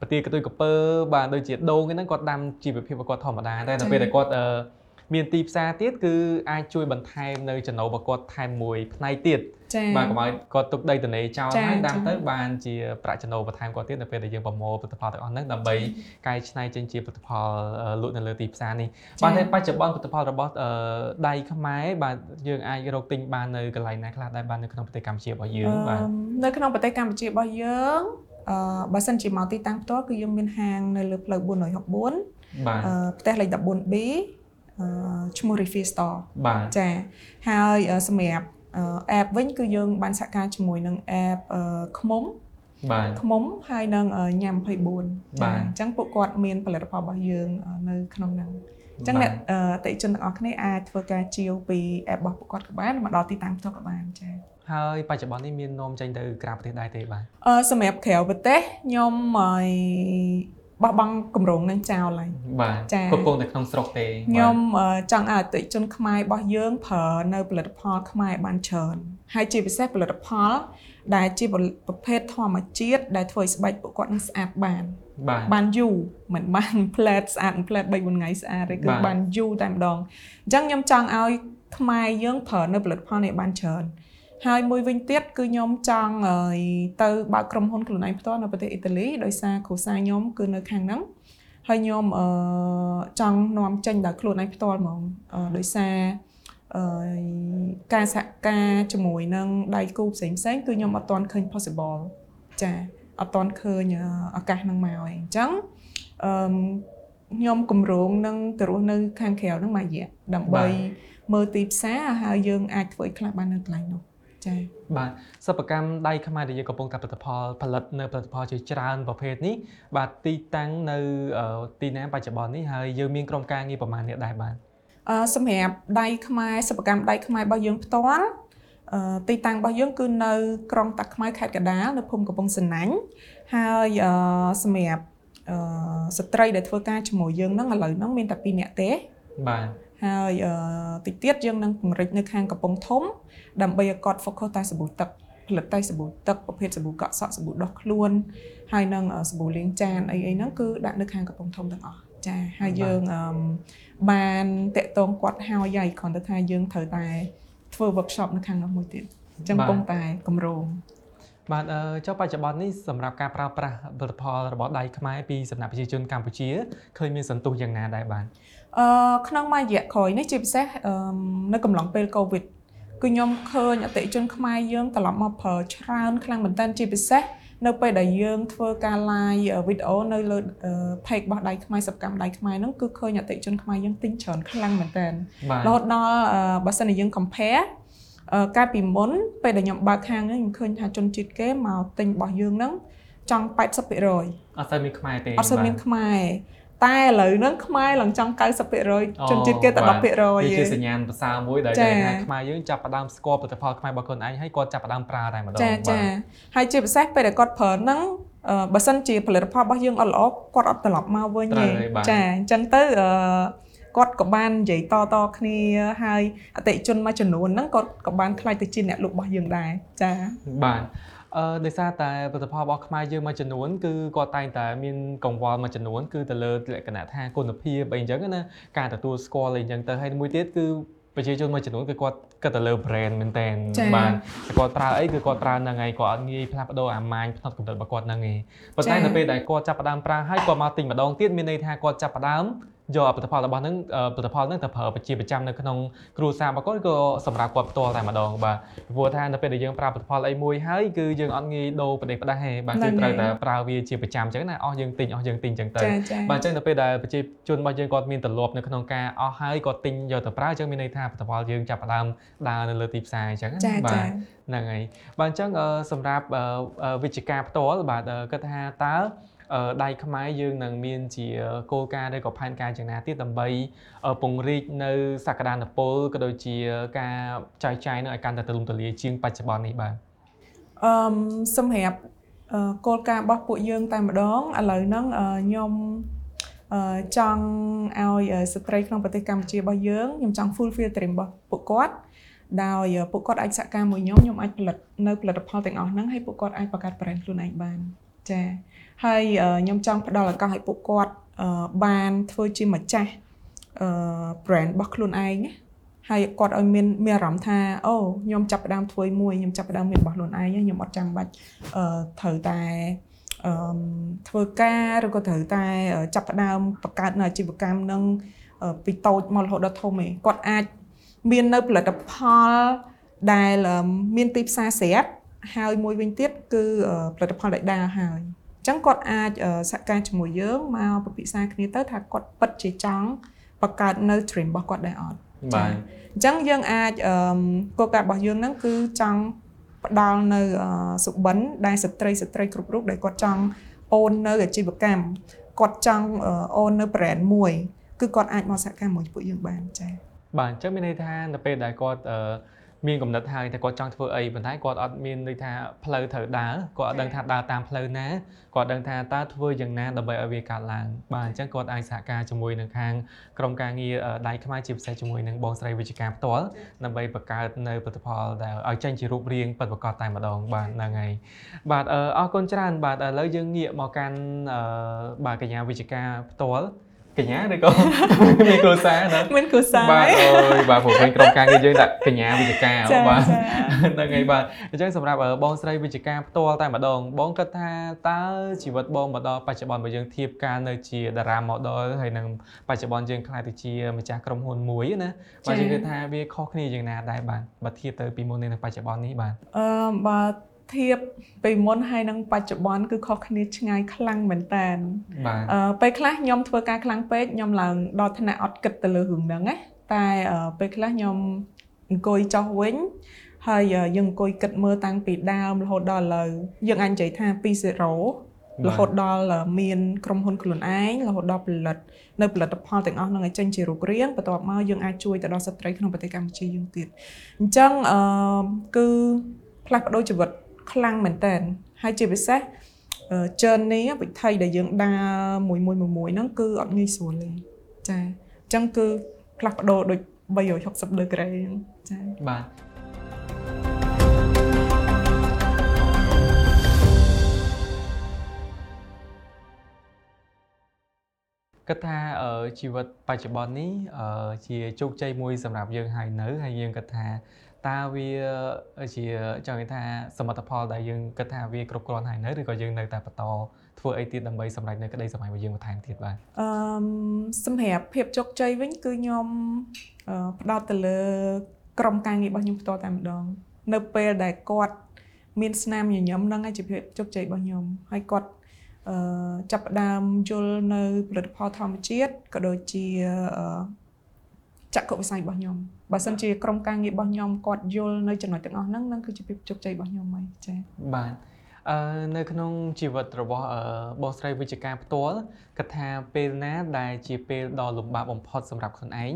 ប្រទាលកតុយកពើបាទដូចជាដូងហ្នឹងគាត់ដាំជីវភាពរបស់គាត់ធម្មតាតែនៅពេលដែលគាត់ មានទីផ្សារទៀតគឺអាចជួយបន្ថែមនៅចំណូលរបស់គាត់ថែមមួយផ្នែកទៀតបាទកុំឲ្យគាត់ទុកដីទនេចោលហើយដាំទៅបានជាប្រាក់ចំណូលបន្ថែមគាត់ទៀតនៅពេលដែលយើងប្រមូលផលិតផលទាំងអស់ហ្នឹងដើម្បីកែច្នៃចេញជាផលិតផលលក់នៅលើទីផ្សារនេះបាទតែបច្ចុប្បន្នផលិតផលរបស់ដៃខ្មែរបាទយើងអាចរកទិញបាននៅកន្លែងណាខ្លះដែរបាទនៅក្នុងប្រទេសកម្ពុជារបស់យើងបាទនៅក្នុងប្រទេសកម្ពុជារបស់យើងអឺបើសិនជាមកទីតាំងផ្ទាល់គឺយើងមានហាងនៅលើផ្លូវ464បាទផ្ទះលេខ 14B ឈ្មោះ Refill Store បាទចាហើយសម្រាប់ app វិញគឺយើងបានសហការជាមួយនឹង app ខ្មុំបាទខ្មុំហើយនឹងញ៉ាំ24ចាអញ្ចឹងពួកគាត់មានផលិតផលរបស់យើងនៅក្នុងហ្នឹងអញ្ចឹងអ្នកអតិជនទាំងអស់គ្នាអាចធ្វើការជាវពី app របស់ពួកគាត់ក៏បានមកដល់ទីតាំងផ្ទាល់ក៏បានចាហើយបច្ចុប្បន្ននេះមាននាំចេញទៅក្រៅប្រទេសដែរទេបាទអឺសម្រាប់ក្រៅប្រទេសខ្ញុំឲ្យ បោះបង់គម្រោងនឹងចោលហើយបាទចាកំពុងតែក្នុងស្រុកទេខ្ញុំចង់ឲ្យអតិជនខ្មែររបស់យើងប្រើនៅផលិតផលខ្មែរបានច្រើនហើយជាពិសេសផលិតផល ដែលជាប្រភេទធម្មជាតិដែលធ្វើឲ្យស្បែកពួកគាត់នឹងស្អាតបានបាទបានយូរមិនបានផ្លែតស្អាតផ្លែត3 4ថ្ងៃស្អាតទេគឺបានយូរតែម្ដងអញ្ចឹងខ្ញុំចង់ឲ្យខ្មែរយើងប្រើនៅផលិតផលនេះបានច្រើន ហើយមួយវិញទៀតគឺខ្ញុំចង់ទៅបើកក្រុមហ៊ុនខ្លួនឯងផ្ទាល់នៅប្រទេសអ៊ីតាលីដោយសារគ្រួសារខ្ញុំគឺនៅខាងហ្នឹងហើយខ្ញុំអឺចង់នាំចេញដល់ខ្លួនឯងផ្ទាល់ហ្មងដោយសារអឺការសហការជាមួយនឹងដៃគូផ្សេងផ្សេងគឺខ្ញុំអត់ទាន់ឃើញ possible ចាអត់ទាន់ឃើញឱកាសហ្នឹងមកអីអញ្ចឹងអឺខ្ញុំគម្រោងនឹងទៅរស់នៅខាងក្រៅហ្នឹងមួយរយៈដើម្បីមើលទីផ្សារហើយយើងអាចធ្វើឲ្យខ្លះបាននៅកន្លែងនោះ ចា៎បាទសិប្បកម្មដៃខ្មែរដែលយើងកំពុងតែផលិតផលផលិតនៅផលិតផលជាច្រើនប្រភេទនេះបាទទីតាំងនៅទីណាបច្ចុប្បន្ននេះហើយយើងមានក្រុមការងារប្រមាណអ្នកដែរបាទអឺសម្រាប់ដៃខ្មែរសិប្បកម្មដៃខ្មែររបស់យើងផ្ទាល់អឺទីតាំងរបស់យើងគឺនៅក្រុងតាខ្មៅខេត្តកដាលនៅភូមិកំពង់សណាញ់ហើយអឺសម្រាប់អឺស្ត្រីដែលធ្វើការជាមួយយើងហ្នឹងឥឡូវហ្នឹងមានតែ2នាក់ទេបាទ ហើយអឺតិចទៀតយើងនឹងពង្រីកនៅខាងកំពង់ធំ ដើម្បីឲ្យគាត់ focus តែសាប៊ូទឹកផលិតតែសាប៊ូទឹកប្រភេទសាប៊ូកក់សក់សាប៊ូដោះខ្លួនហើយនឹងសាប៊ូលាងចានអីអីហ្នឹងគឺដាក់នៅខាងកំពង់ធំទាំងអស់ចាហើយយើងបានតាក់ទងគាត់ហើយហើយគ្រាន់តែថាយើងត្រូវតែធ្វើ workshop នៅខាងនោះមួយទៀតអញ្ចឹងកំពុងតែកម្រោងបាទអឺចុះបច្ចុប្បន្ននេះសម្រាប់ការប្រើប្រាស់ផលិតផលរបស់ដៃខ្មែរពីសំណាក់ប្រជាជនកម្ពុជាឃើញមានសន្ទុះយ៉ាងណាដែរបាទ អឺក្នុងមួយរយៈក្រោយនេះជាពិសេសនៅកំឡុងពេល Covid គឺខ្ញុំឃើញអតិជនខ្មែរយើងត្រឡប់មកប្រើច្រើនខ្លាំងមែនទែនជាពិសេសនៅពេលដែលយើងធ្វើការ live វីដេអូនៅលើ page របស់ដៃខ្មែរសកម្មដៃខ្មែរហ្នឹងគឺឃើញអតិថិជនខ្មែរយើងទិញច្រើនខ្លាំងមែនតើបាទរហូតដល់អឺបើសិនជាយើង compare អឺកាលពីមុនពេលដែលខ្ញុំបើកហាងហ្នឹងខ្ញុំឃើញថាជនជាតិគេមកទិញរបស់យើងហ្នឹងចង់80%អត់សូវមានខ្មែរទេអត់សូវមានខ្មែរ តែឥឡូវហ្នឹងខ្មែរឡើងចង់90%ជនជាតិគេតែបាទ10%វាជាឯងសញ្ញាណប្រសើរមួយដែលចា៎និយាយថាខ្មែរយើងចាប់ផ្ដើមស្គាល់ផលិតផលខ្មែររបស់ខ្លួនឯងហើយគាត់ចាប់ផ្ដើមប្រើតែម្ដងចាចាហើយជាពិសេសពេលដែលគាត់ប្រើហ្នឹងអឺបើសិនជាផលិតផលរបស់យើងអត់ល្អគាត់អត់ត្រឡប់មកវិញត្រូវទេហើយបាទចាអញ្ចឹងទៅអឺគាត់ក៏បាននិយាយតតគ្នាហើយអតិថិជនមួយចំនួនហ្នឹងគាត់ក៏បានខ្លាចទៅជាអ្នកលក់របស់យើងដែរចាបាទ អឺដោយសារតែផលិតផលរបស់ខ្មែរយើងមួយចំនួនគឺគាត់តែងតែមានកង្វល់មួយចំនួនគឺទៅលើលក្ខណៈថាគុណភាពអីអញ្ចឹងណាការទទួលស្គាល់អីអញ្ចឹងទៅហើយមួយទៀតគឺប្រជាជនមួយចំនួនគឺគាត់គិតទៅលើ brand មែនតើចា៎បាទគាត់ប្រើអីគឺគាត់ប្រើហ្នឹងហើយគាត់អត់ងាយផ្លាស់ប្ដូរអាម៉ាញផ្នត់កំណត់របស់គាត់ហ្នឹងឯងប៉ុន្តែចា៎នៅពេលដែលគាត់ចាប់ផ្ដើមប្រើហើយគាត់មកទិញម្ដងទៀតមានន័យថាគាត់ចាប់ផ្ដើម យកផលិតផលរបស់ហ្នឹងអឺផលិតផលហ្នឹងទៅប្រើជាប្រចាំនៅក្នុងគ្រួសាររបស់គាត់ក៏សម្រាប់គាត់ផ្ទាល់តែម្ដងបាទព្រោះថានៅពេលដែលយើងប្រើផលិតផលអីមួយហើយគឺយើងអត់ងាយដូរប្រទេសផ្ដាស់ទេបាទហ្នឹងគឺត្រូវហើយតែប្រើវាជាប្រចាំអញ្ចឹងណាអស់យើងទិញអស់យើងទិញអញ្ចឹងទៅចាចាបាទអញ្ចឹងនៅពេលដែលប្រជាជនរបស់យើងគាត់មានទម្លាប់នៅក្នុងការអស់ហើយគាត់ទិញយកទៅប្រើអញ្ចឹងមានន័យថាផលិតផលយើងចាប់ផ្ដើមដើរនៅលើទីផ្សារអញ្ចឹងណាចាបាទចាហ្នឹងហើយបាទអញ្ចឹងអឺសម្រាប់អឺអឺវិជ្ជការផ្ទាល់បាទអឺគិតថាតើអឺ ដៃខ្មែរយើងនឹងមានជាគោលការណ៍ឬក៏ផែនការយ៉ាងណាទៀតដើម្បីអឺពង្រីកនៅសក្តានុពលក៏ដូចជាការចែកចាយនៅឲ្យកាន់តែទូលំទូលាយជាងបច្ចុប្បន្ននេះបាទអឺមសម្រាប់អឺគោលការណ៍របស់ពួកយើងតែម្ដងឥឡូវហ្នឹងអឺខ្ញុំអឺចង់ឲ្យអឺស្ត្រីក្នុងប្រទេសកម្ពុជារបស់យើងខ្ញុំចង់ fulfill dream របស់ពួកគាត់ដោយអឺពួកគាត់អាចសហការមួយខ្ញុំខ្ញុំអាចផលិតនៅផលិតផលទាំងអស់ហ្នឹងហើយពួកគាត់អាចបង្កើត brand ខ្លួនឯងបានចា ហើយអឺខ្ញុំចង់ផ្ដល់ឱកាសឲ្យពួកគាត់អឺបានធ្វើជាម្ចាស់អឺ brand របស់ខ្លួនឯងណាហើយគាត់ឲ្យមានមានអារម្មណ៍ថាអូខ្ញុំចាប់ផ្ដើមធ្វើមួយខ្ញុំចាប់ផ្ដើមមានរបស់ខ្លួនឯងហើយខ្ញុំអត់ចាំបាច់អឺត្រូវតែអឺមធ្វើការឬក៏ត្រូវតែអឺចាប់ផ្ដើមបង្កើតនៅអាជីវកម្មនឹងអឺពីតូចមករហូតដល់ធំឯងគាត់អាចមាននៅផលិតផលដែលអឺមានទីផ្សារស្រាប់ហើយមួយវិញទៀតគឺអឺផលិតផលដែលដើរហើយអញ្ចឹងគាត់អាចអឺសហការជាមួយយើងមកពិភាក្សាគ្នាទៅថាគាត់ពិតជាចង់បង្កើតនៅ dream របស់គាត់ដែរអត់បាទអញ្ចឹងយើងអាចអឺមគោលការណ៍របស់យើងហ្នឹងគឺចង់ផ្ដល់នៅអឺសុបិនដែលស្ត្រីស្ត្រីគ្រប់រូបដែលគាត់ចង់អូននៅអាជីវកម្មគាត់ចង់អឺអូននៅ brand មួយគឺគាត់អាចមកសហការមួយពួកយើងបានចា៎បាទអញ្ចឹងមានន័យថានៅពេលដែលគាត់អឺ មានកំណត់ហើយតែគាត់ចង់ធ្វើអីប៉ុន្តែគាត់អត់មានន័យថាផ្លូវត្រូវដើរគាត់អត់ដឹងថាដើរតាមផ្លូវណាគាត់ដឹងថាតើធ្វើយ៉ាងណាដើម្បីឲ្យវាកើតឡើងបាទអញ្ចឹងគាត់អាចសហការជាមួយនឹងខាងក្រុមការងារអឺដៃខ្មែរជាពិសេសជាមួយនឹងបងស្រីវិជ្ជការផ្ទាល់ដើម្បីបង្កើតនៅផលិតផលដែលឲ្យចេញជារូបរាងពិតប្រាកដតែម្ដងបាទហ្នឹងហើយបាទអឺអរគុណច្រើនបាទឥឡូវយើងងាកមកកាន់អឺបាទកញ្ញាវិជ្ជការផ្ទាល់ កញ្ញាឬក៏មានគ្រួសារណាមានគ្រួសារបាទអើយបាទព្រោះវិញក្រុមការងារយើងដាក់កញ្ញាវិជ្ជការចាបាទចាហ្នឹងហើយបាទអញ្ចឹងសម្រាប់អឺបងស្រីវិជ្ជការផ្ទាល់តែម្ដងបងគិតថាតើជីវិតបងមកដល់បច្ចុប្បន្នបើយើងធៀបការនៅជាតារា model ហើយនឹងបច្ចុប្បន្នយើងខ្លាយទៅជាម្ចាស់ក្រុមហ៊ុនមួយណាបាទយើងគិតថាវាខុសគ្នាយ៉ាងណាដែរបាទបើធៀបទៅពីមុននេះនិងបច្ចុប្បន្ននេះបាទអឺបើ ធៀបពីមុនហើយនឹងបច្ចុប្បន្នគឺខុសគ្នាឆ្ងាយខ្លាំងមែនតើបាទអឺពេលខ្លះខ្ញុំធ្វើការខ្លាំងពេកខ្ញុំឡើងដល់ថ្នាក់អត់គិតទៅលើរឿងហ្នឹងណាតែអឺពេលខ្លះខ្ញុំអង្គុយចោះវិញហើយអឺយើងអង្គុយគិតមើលតាំងពីដើមរហូតដល់ឥឡូវយើងអាចនិយាយថាពី0រហូតដល់អឺមានក្រុមហ៊ុនខ្លួនឯងរហូតដល់ផលិតនៅផលិតផលទាំងអស់ហ្នឹងឲ្យចេញជារូបរាងបន្ទាប់មកយើងអាចជួយទៅដល់ស្ត្រីក្នុងប្រទេសកម្ពុជាយើងទៀតអញ្ចឹងអឺគឺផ្លាស់ប្ដូរជីវិត ខ្លាំងមែនតើហើយជាពិសេសអឺ journey វិធីដែលយើងដើរមួយមួយមួយមួយហ្នឹងគឺអត់ងាយស្រួលទេចាអញ្ចឹងគឺផ្លាស់ប្ដូរដូច360ដឺក្រេចាបាទគិតថាអឺជីវិតបច្ចុប្បន្ននេះអឺជាជោគជ័យមួយសម្រាប់យើងហើយនៅហើយយើងគិតថា តើវាជាចង់និយាយថាសមិទ្ធផលដែលយើងគិតថាវាគ្រប់គ្រាន់ហើយនៅឬក៏យើងនៅតែបន្តធ្វើអីទៀតដើម្បីសម្រេចនៅក្តីសម័យរបស់យើងបន្ថែមទៀតបាទអឺមសម្រាប់ភាពជោគជ័យវិញគឺខ្ញុំអឺផ្ដោតទៅលើក្រុមការងាររបស់ខ្ញុំផ្ទាល់តែម្ដង នៅពេលដែលគាត់មានស្នាមញញឹមហ្នឹងឯងជាភាពជោគជ័យរបស់ខ្ញុំហើយគាត់អឺចាប់ផ្ដើមយល់នៅផលិតផលធម្មជាតិក៏ដូចជាអឺ ចក្ខុវិស័យរបស់ខ្ញុំបើសិនជាក្រុមការងាររបស់ខ្ញុំគាត់យល់នៅចំណុចទាំងអស់ហ្នឹងហ្នឹងគឺជាភាពជោគជ័យរបស់ខ្ញុំហើយចា៎បាទអឺនៅក្នុងជីវិតរបស់អឺបងស្រីវិជ្ជការផ្ទាល់គិតថាពេលណាដែលជាពេលដ៏លំបាកបំផុតសម្រាប់ខ្លួនឯង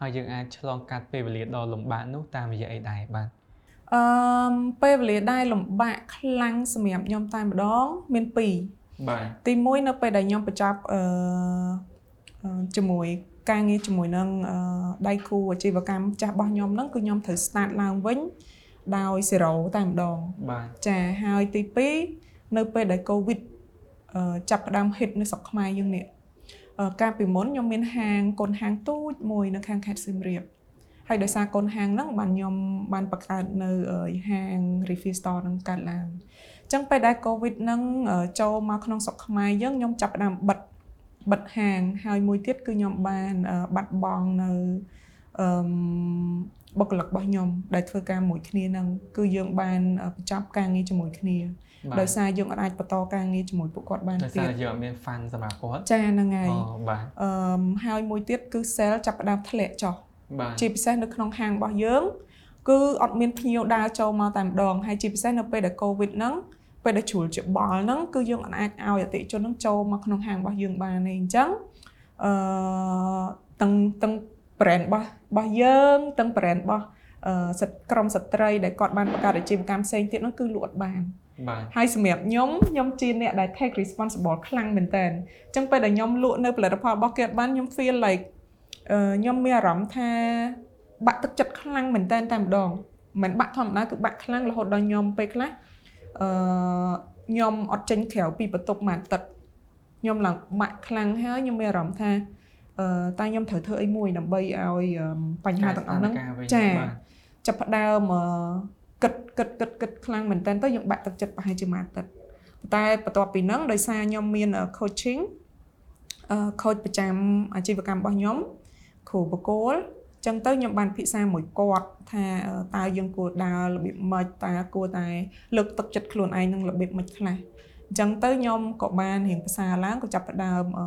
ហើយយើងអាចឆ្លងកាត់ពេលវេលាដ៏លំបាកនោះតាមរយៈអីដែរបាទអឺមពេលវេលាដែលលំបាកខ្លាំងសម្រាប់ខ្ញុំតែម្ដងមានពីរបាទទី1នៅពេលដែលខ្ញុំបញ្ចប់អឺអឺជាមួយ ការងារជាមួយនឹងអឺដៃគូអាជីវកម្មចាស់របស់ខ្ញុំហ្នឹងគឺខ្ញុំត្រូវ start ឡើងវិញដោយ0តែម្ដងបាទចាហើយទី2នៅពេលដែល COVID អឺចាប់ផ្ដើម hit នៅស្រុកខ្មែរយើងនេះអឺកាលពីមុនខ្ញុំមានហាងកូនហាងទូចមួយនៅខាងខេត្តសៀមរាបហើយដោយសារកូនហាងហ្នឹងបានខ្ញុំបានបង្កើតនៅអឺហាង review store ហ្នឹងកើតឡើងអញ្ចឹងពេលដែល COVID ហ្នឹងអឺចូលមកក្នុងស្រុកខ្មែរយើងខ្ញុំចាប់ផ្ដើមបិទ បិទហាងហើយមួយទៀតគឺខ្ញុំបានអឺបាត់បង់នៅអឺបុគ្គលិករបស់ខ្ញុំដែលធ្វើការមួយគ្នាហ្នឹងគឺយើងបានអឺបញ្ចប់ការងារជាមួយគ្នាបាទដោយសារយើងអាចបន្តការងារជាមួយពួកគាត់បានដោយទៀសារតយើងអត់មាន fund សម្រាប់គាត់ចាហ្នឹងហើយអូបាទអឺមហើយមួយទៀតគឺ sale ចាប់ផ្ដើមធ្លាក់ចុះបាទជាពិសេសនៅក្នុងហាងរបស់យើងគឺអត់មានភ្ញៀវដើរចូលមកតែម្ដងហើយជាពិសេសនៅពេលដែល COVID ហ្នឹង ពេលដែលជ្រុលច្បល់ហ្នឹងគឺយើងអាចឲ្យអតិថិជនហ្នឹងចូលមកក្នុងហាងរបស់យើងបានទេអញ្ចឹងអឺទាំងទាំង brand របស់របស់យើងទាំង brand របស់អឺសិទ្ធិក្រុមស្ត្រីដែលគាត់បានបង្កើតអាជីវកម្មផ្សេងទៀតហ្នឹងគឺលក់អត់បានបាទហើយសម្រាប់ខ្ញុំខ្ញុំជាអ្នកដែល take responsible ខ្លាំងមែនតើអញ្ចឹងពេលដែលខ្ញុំលក់នៅផលិតផលរបស់គេអត់បានខ្ញុំ feel like អឺខ្ញុំមានអារម្មណ៍ថាបាក់ទឹកចិត្តខ្លាំងមែនតើតែម្ដងមិនបាក់ធម្មតាគឺបាក់ខ្លាំងរហូតដល់ខ្ញុំពេលខ្លះ អឺខ្ញុំអត់ចេញក្រៅពីបន្ទប់មួយអាទិត្យខ្ញុំឡើងបាក់ខ្លាំងហើយខ្ញុំមានអារម្មណ៍ថាអឺតែខ្ញុំត្រូវធ្វើអីមួយដើម្បីឲ្យអឺបញ្ហាទាំងអស់ហ្នឹងការវិញចា៎បាទចាប់ផ្ដើមអឺគិតគិតគិតគិតខ្លាំងមែនតើទៅយើងបាក់ទឹកចិត្តប្រហែលជាមួយអាទិត្យតែបន្ទាប់ពីហ្នឹងដោយសារខ្ញុំមានអឺ coaching អឺ coach ប្រចាំអាជីវកម្មរបស់ខ្ញុំគ្រូបកគោល ចឹងទៅខ្ញុំបានពិភាក្សាមួយគាត់ថាអឺតើយើងគួរដើររបៀបម៉េចតើគួរតែលើកទឹកចិត្តខ្លួនឯងនឹងរបៀបម៉េចខ្លះអញ្ចឹងទៅខ្ញុំក៏បានរៀងភាសាឡើងក៏ចាប់ផ្ដើមអឺ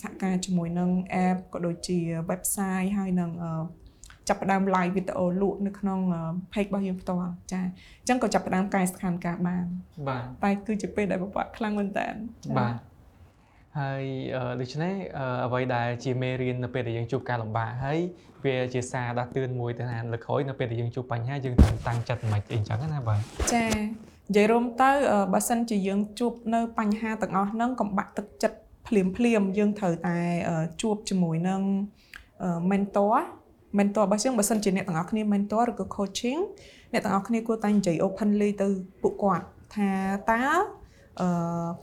សហការជាមួយនឹង app ក៏ដូចជា website ហើយនឹងអឺចាប់ផ្ដើម live វីដេអូលក់នៅក្នុងអឺ page របស់យើងផ្ទាល់ចាអញ្ចឹងក៏ចាប់ផ្ដើមកែស្ថានភាពបានបាទតែគឺជាពេលដែលបបាក់ខ្លាំងមែនតើចា៎បាទហើយអឺដូច្នេះអឺអ្វីដែលជាមេរៀននៅពេលដែលយើងជួបការលំបាកហើយ វាជាសារដាស់តឿនមួយទៅណាលើក្រោយនៅពេលដែលយើងជួបបញ្ហាយើងត្រូវតាំងចិត្តមិនអីចឹងណាបាទចានិយាយរួមទៅអឺបើសិនជាយើងជួបនៅបញ្ហាទាំងអស់ហ្នឹងកុំបាក់ទឹកចិត្តភ្លាមភ្លាមៗយើងត្រូវតែអឺជួបជាមួយនឹងអឺ mentor mentor របស់យើងបើសិនជាអ្នកទាំងអស់គ្នា mentor ឬក៏ coaching អ្នកទាំងអស់គ្នាគួរតែនិយាយ openly ទៅពួកគាត់ថាតើអឺ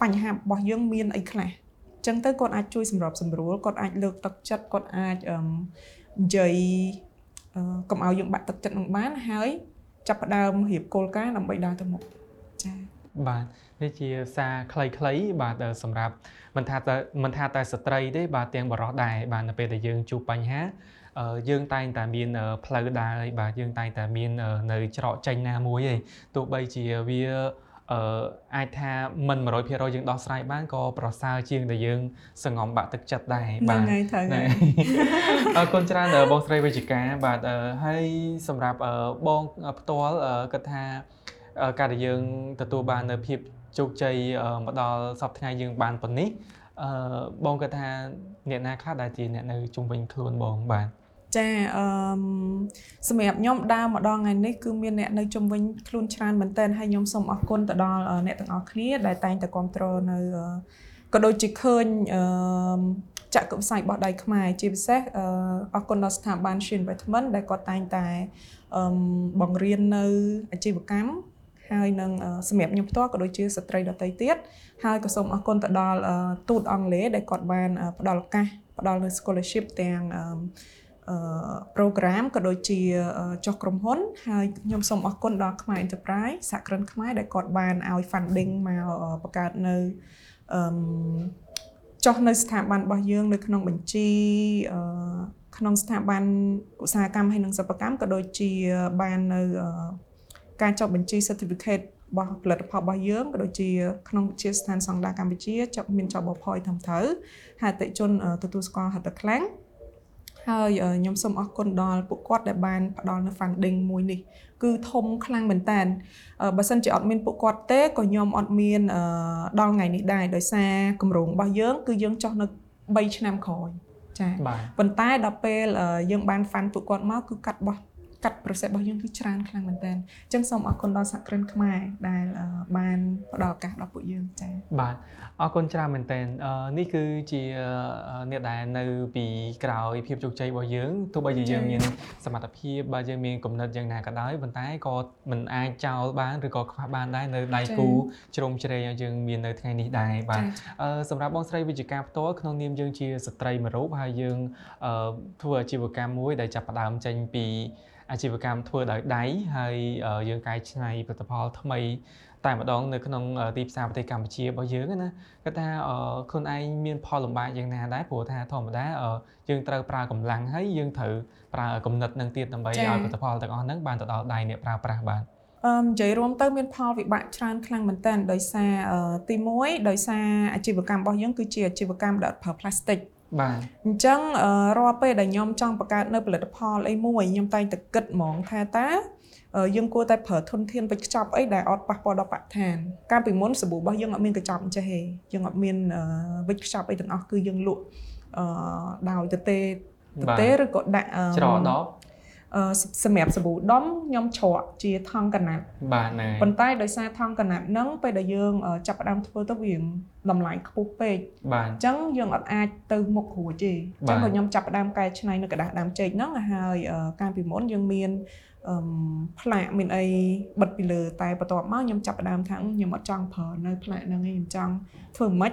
បញ្ហារបស់យើងមានអីខ្លះអញ្ចឹងទៅគាត់អាចជួយសម្របសម្រួលគាត់អាចលើកទឹកចិត្តគាត់អាចអឺ និយាយអឺកុំឲ្យយើងបាក់ទឹកចិត្តនឹងបានហើយចាប់ផ្ដើមរៀបគោលការណ៍ដើម្បីដើរទៅមុខចា៎បាទនេះជាសារខ្លីៗបាទអឺសម្រាប់មិនថាតែមិនថាតែស្ត្រីទេបាទទាំងបរិសដែរបាទនៅពេលដែលយើងជួបបញ្ហាអឺយើងតែងតែមានអឺផ្លូវដើរហើយបាទយើងតែងតែមានអឺនៅច្រកចេញណាមួយឯងទោះបីជាវា អឺអាចថាមិន100%យើងដោះស្រាយបានក៏ប្រសើរជាងដែលយើងសង្ងំបាក់ទឹកចិត្តដែរហ្នឹបាទងហើយត្រូវណែហើយអរគុណច្រើនអឺបងស្រីវិជ្ជការបាទអឺហើយសម្រាប់អឺបងផ្ទាល់អឺគិតថាអឺការដែលយើងទទួលបាននៅភាពជោគជ័យអឺមកដល់សប្តាហ៍ថ្ងៃយើងបានប៉ុណ្នេះអឺបងគិតថាអ្នកណាខ្លះដែលជាអ្នកនៅជុំវិញខ្លួនបងបាទ ចាអឺមសម្រាប់ខ្ញុំដើរមកដល់ថ្ងៃនេះគឺមានអ្នកនៅជុំវិញខ្លួនច្រើនមែនទែនហើយខ្ញុំសូមអរគុណទៅដល់អឺអ្នកទាំងអស់គ្នាដែលតែងតែគ្រប់គ្រងនៅអឺក៏ដូចជាឃើញអឺមចក្រវិស័យរបស់ដៃខ្មែរជាពិសេសអឺអរគុណដល់ស្ថាប័ន Shin Investment ដែលគាត់តែងតែអឺមបង្រៀននៅអាជីវកម្មហើយនឹងអឺសម្រាប់ខ្ញុំផ្ទាល់ក៏ដូចជាស្ត្រីដទៃទៀតហើយក៏សូមអរគុណទៅដល់អឺទូតអង់គ្លេសដែលគាត់បានអឺផ្ដល់ឱកាសផ្ដល់នៅ scholarship ទាំងអឺមអឺ program ក៏ដូចជាអឺចុះក្រុមហ៊ុនហើយខ្ញុំសូមអរគុណដល់ខ្មែរ Enterprise សហគ្រិនខ្មែរដែលគាត់បានឲ្យ funding មកអឺបង្កើតនៅអឺមចុះនៅស្ថាប័នរបស់យើង នៅក្នុងបញ្ជីអឺក្នុងស្ថាប័នឧស្សាហកម្មហើយនិងសិប្បកម្មក៏ដូចជាបាននៅអឺការចុះបញ្ជី certificate របស់ផលិតផលរបស់យើងក៏ដូចជាក្នុងវិទ្យាស្ថានសង្តាកម្ពុជាចាប់មានចប់បផយត្រឹមត្រូវហើយអតិជនទទួលស្គាល់ហត្ថខ្លាំង ហើយខ្ញុំសូមអរគុណដល់ពួកគាត់ដែលបានផ្ដល់នៅ funding មួយនេះគឺធំខ្លាំងមែនតើបើសិនជាអត់មានពួកគាត់ទេក៏ខ្ញុំអត់មានដល់ថ្ងៃនេះដែរដោយសារគម្រោងរបស់យើង គឺយើងចោះនៅ3ឆ្នាំក្រោយចា៎ប៉ុន្តែដល់ពេលយើងបាន fund ពួកគាត់មកគឺកាត់បោះ កាត់ process របស់យើងគឺច្រើនខ្លាំងមែនតើអញ្ចឹងសូមអរគុណដល់សហគ្រិនខ្មែរដែលបានផ្ដល់ឱកាសដល់ពួកយើងចា៎បាទអរគុណច្រើនមែនតើនេះគឺជាអ្នកដែលនៅពីក្រោយភាពជោគជ័យរបស់យើងទោះបីជាយើងមានសមត្ថភាពបើយើងមានគំនិតយ៉ាងណាក៏ដោយប៉ុន្តែក៏មិនអាចចោលបានឬក៏ខ្វះបានដែរនៅដៃគូជ្រុំជ្រែងឲ្យយើងមាននៅថ្ងៃនេះដែរបាទសម្រាប់បងស្រីវិជ្ជការផ្ទាល់ក្នុងនាមយើងជាស្ត្រីមួយរូបហើយយើងធ្វើអាជីវកម្មមួយដែលចាប់ផ្ដើមចេញពី អាជីវកម្មធ្វើដោយដៃហើយយើងកែច្នៃផលិតផលថ្មីតែម្ដងនៅក្នុងទីផ្សារប្រទេសកម្ពុជារបស់យើងណាគាត់ថាខ្លួនឯងមានផលលំបាកយ៉ាងណាដែរព្រោះថាធម្មតាយើងត្រូវប្រើកម្លាំងហើយយើងត្រូវប្រើគំនិតនឹងទៀតដើម្បីឲ្យផលិតផលទាំងអស់ហ្នឹងបានទៅដល់ដៃអ្នកប្រើប្រាស់បាទអឺនិយាយរួមទៅមានផលវិបាកច្រើនខ្លាំងមែនតើដោយសារទី1ដោយសារអាជីវកម្មរបស់យើងគឺជាអាជីវកម្មដែលប្រើផ្លាស្ទិក បាទអញ្ចឹងរាល់ពេលដែលខ្ញុំចង់បង្កើតនៅផលិតផលអីមួយខ្ញុំតែងតែគិតហ្មងថាតើយើងគួរតែប្រើធនធានវិចខ្ចប់អីដែលអត់ប៉ះពាល់ដល់បរិស្ថានកាលពីមុនសាប៊ូរបស់យើងអត់មានកញ្ចប់អញ្ចេះទេយើងអត់មានវិចខ្ចប់អីទាំងអស់គឺយើងលក់អឺដោយទៅទេទៅទេឬក៏ដាក់ច្រដប សម្រាប់សាប៊ូដុំខ្ញុំច្រកជាថង់កណាត់បាទណែប៉ុន្តែដោយសារថង់កណាត់ហ្នឹងពេលដែលយើងចាប់ផ្ដើមធ្វើទៅវាតម្លៃខ្ពស់ពេកបាទអញ្ចឹងយើងអត់អាចទៅមុខរួចទេអញ្ចឹងក៏ខ្ញុំចាប់ផ្ដើមកែច្នៃនៅกระดาษដើមចេកហ្នឹងហើយកាលពីមុនយើងមានអឺផ្លាកមានអីបិទពីលើតែបន្ទាប់មកខ្ញុំចាប់ផ្ដើមថាខ្ញុំអត់ចង់ប្រើនៅផ្លាកហ្នឹងឯងខ្ញុំចង់ធ្វើមិន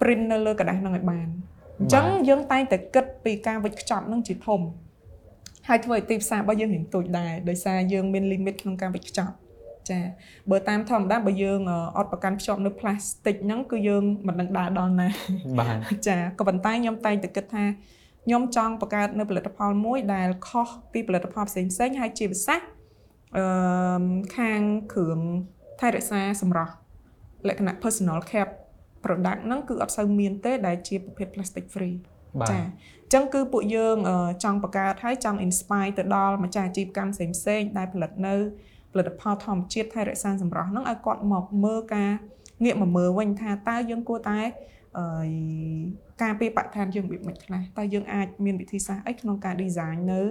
print នៅលើกระดาษហ្នឹងឲ្យបានអញ្ចឹងយើងតែងតែគិតពីការវិចខ្ចប់ហ្នឹងជាធំ ហើយធ្វើឲ្យទីផ្សាររបស់យើងរៀងទូចដែរដោយសារយើងមាន limit ក្នុងការវិចខ្ចប់ចាបើតាមធម្មតាបើយើងអត់ប្រកាន់ភ្ជាប់នៅផ្លាស្ទិកហ្នឹងគឺយើងមិននឹងដើរដល់ណាបាទចាក៏ប៉ុន្តែខ្ញុំតែងតែគិតថាខ្ញុំចង់បង្កើតនៅផលិតផលមួយដែលខុសពីផលិតផលផ្សេងផ្សេងហើយជាពិសេសអឺខាងគ្រឿងថែរក្សាសម្រស់លក្ខណៈ personal care product ហ្នឹងគឺអត់សូវមានទេដែលជាប្រភេទ plastic free ចាអញ្ចឹងគឺពួកយើងចង់បង្កើតហើយចង់ inspire ទៅដល់ម្ចាស់អាជីវកម្មផ្សេងផ្សេងដែលផលិតនៅផលិតផលធម្មជាតិថែរក្សាសម្រស់ហ្នឹងឲ្យគាត់មកមើលការងាកមកមើលវិញថាតើយើងគួរតែអឺការពីបរិស្ថានយើងរបៀបមិនខ្លះតើយើងអាចមានវិធីសាស្ត្រអីក្នុងការ design នៅ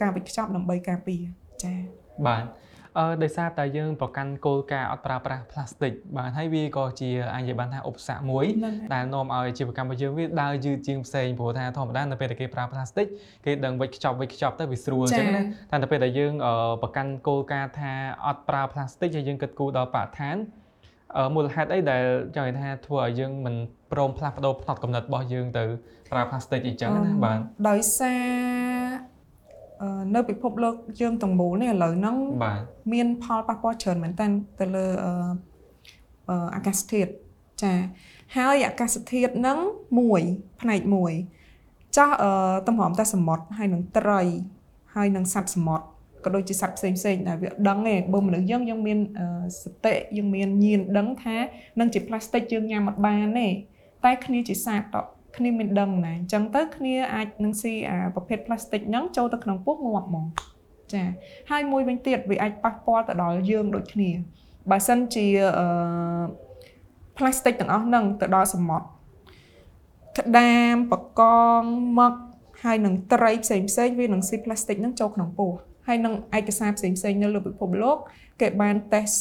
ការវិចខ្ចប់ដើម្បីការពារចា៎បាទ អឺដោយសារតែយើងប្រកាន់គោលការណ៍អត់ប្រើប្រាស់ផ្លាស្ទិកបាទហើយវាក៏ជាអាចនិយាយបានថាឧបសគ្គមួយដែលនាំឲ្យអាជីវកម្មរបស់យើងវាដើរយឺតជាងផ្សេងព្រោះថាធម្មតានៅពេលដែលគេប្រើផ្លាស្ទិកគេដឹងវិចខ្ចប់វិចខ្ចប់ទៅវាស្រួលអញ្ចឹងណាតែនៅពេលដែលយើងប្រកាន់គោលការណ៍ថាអត់ប្រើផ្លាស្ទិកហើយយើងគិតគូរដល់បរិស្ថានមូលហេតុអីដែលចង់និយាយថាធ្វើឲ្យយើងមិនព្រមផ្លាស់ប្ដូរផ្នត់កំណត់របស់យើងទៅប្រើផ្លាស្ទិកអញ្ចឹងណាបាទដោយសារ នៅពិភពលោកយើងទាំងមូលនេះឥឡូវហ្នឹងមានផលប៉ះពាល់ច្រើនមែនតើទៅលើអាកាសធាតុចាហើយអាកាសធាតុហ្នឹងមួយផ្នែកមួយចាស់តម្រាំតែសមុទ្រហើយនឹងត្រី ហើយនឹងសត្វសមុទ្រក៏ដូចជាសត្វផ្សេងផ្សេងដែលវាដឹងឯងបើមនុស្សយើងយើងមានសតិយើងមានញៀនដឹងថានឹងជាផ្លាស្ទិកយើងញ៉ាំអត់បានទេតែគ្នាជាសាតត គ្នាមិនដឹងណាអញ្ចឹងទៅគ្នាអាចនឹងស៊ីអាប្រភេទផ្លាស្ទិកហ្នឹងចូលទៅក្នុងពោះងាប់ហ្មងចាហើយមួយវិញទៀតវាអាចប៉ះពាល់ទៅដល់យើងដូចគ្នាបើសិនជាអឺផ្លាស្ទិកទាំងអស់ហ្នឹងទៅដល់សមុទ្រក្តាមបកងមឹកហើយនឹងត្រីផ្សេងផ្សេងវានឹងស៊ីផ្លាស្ទិកហ្នឹងចូលក្នុងពោះហើយនឹងឯកសារផ្សេងផ្សេងនៅលើពិភពលោកគេបានតេស្ត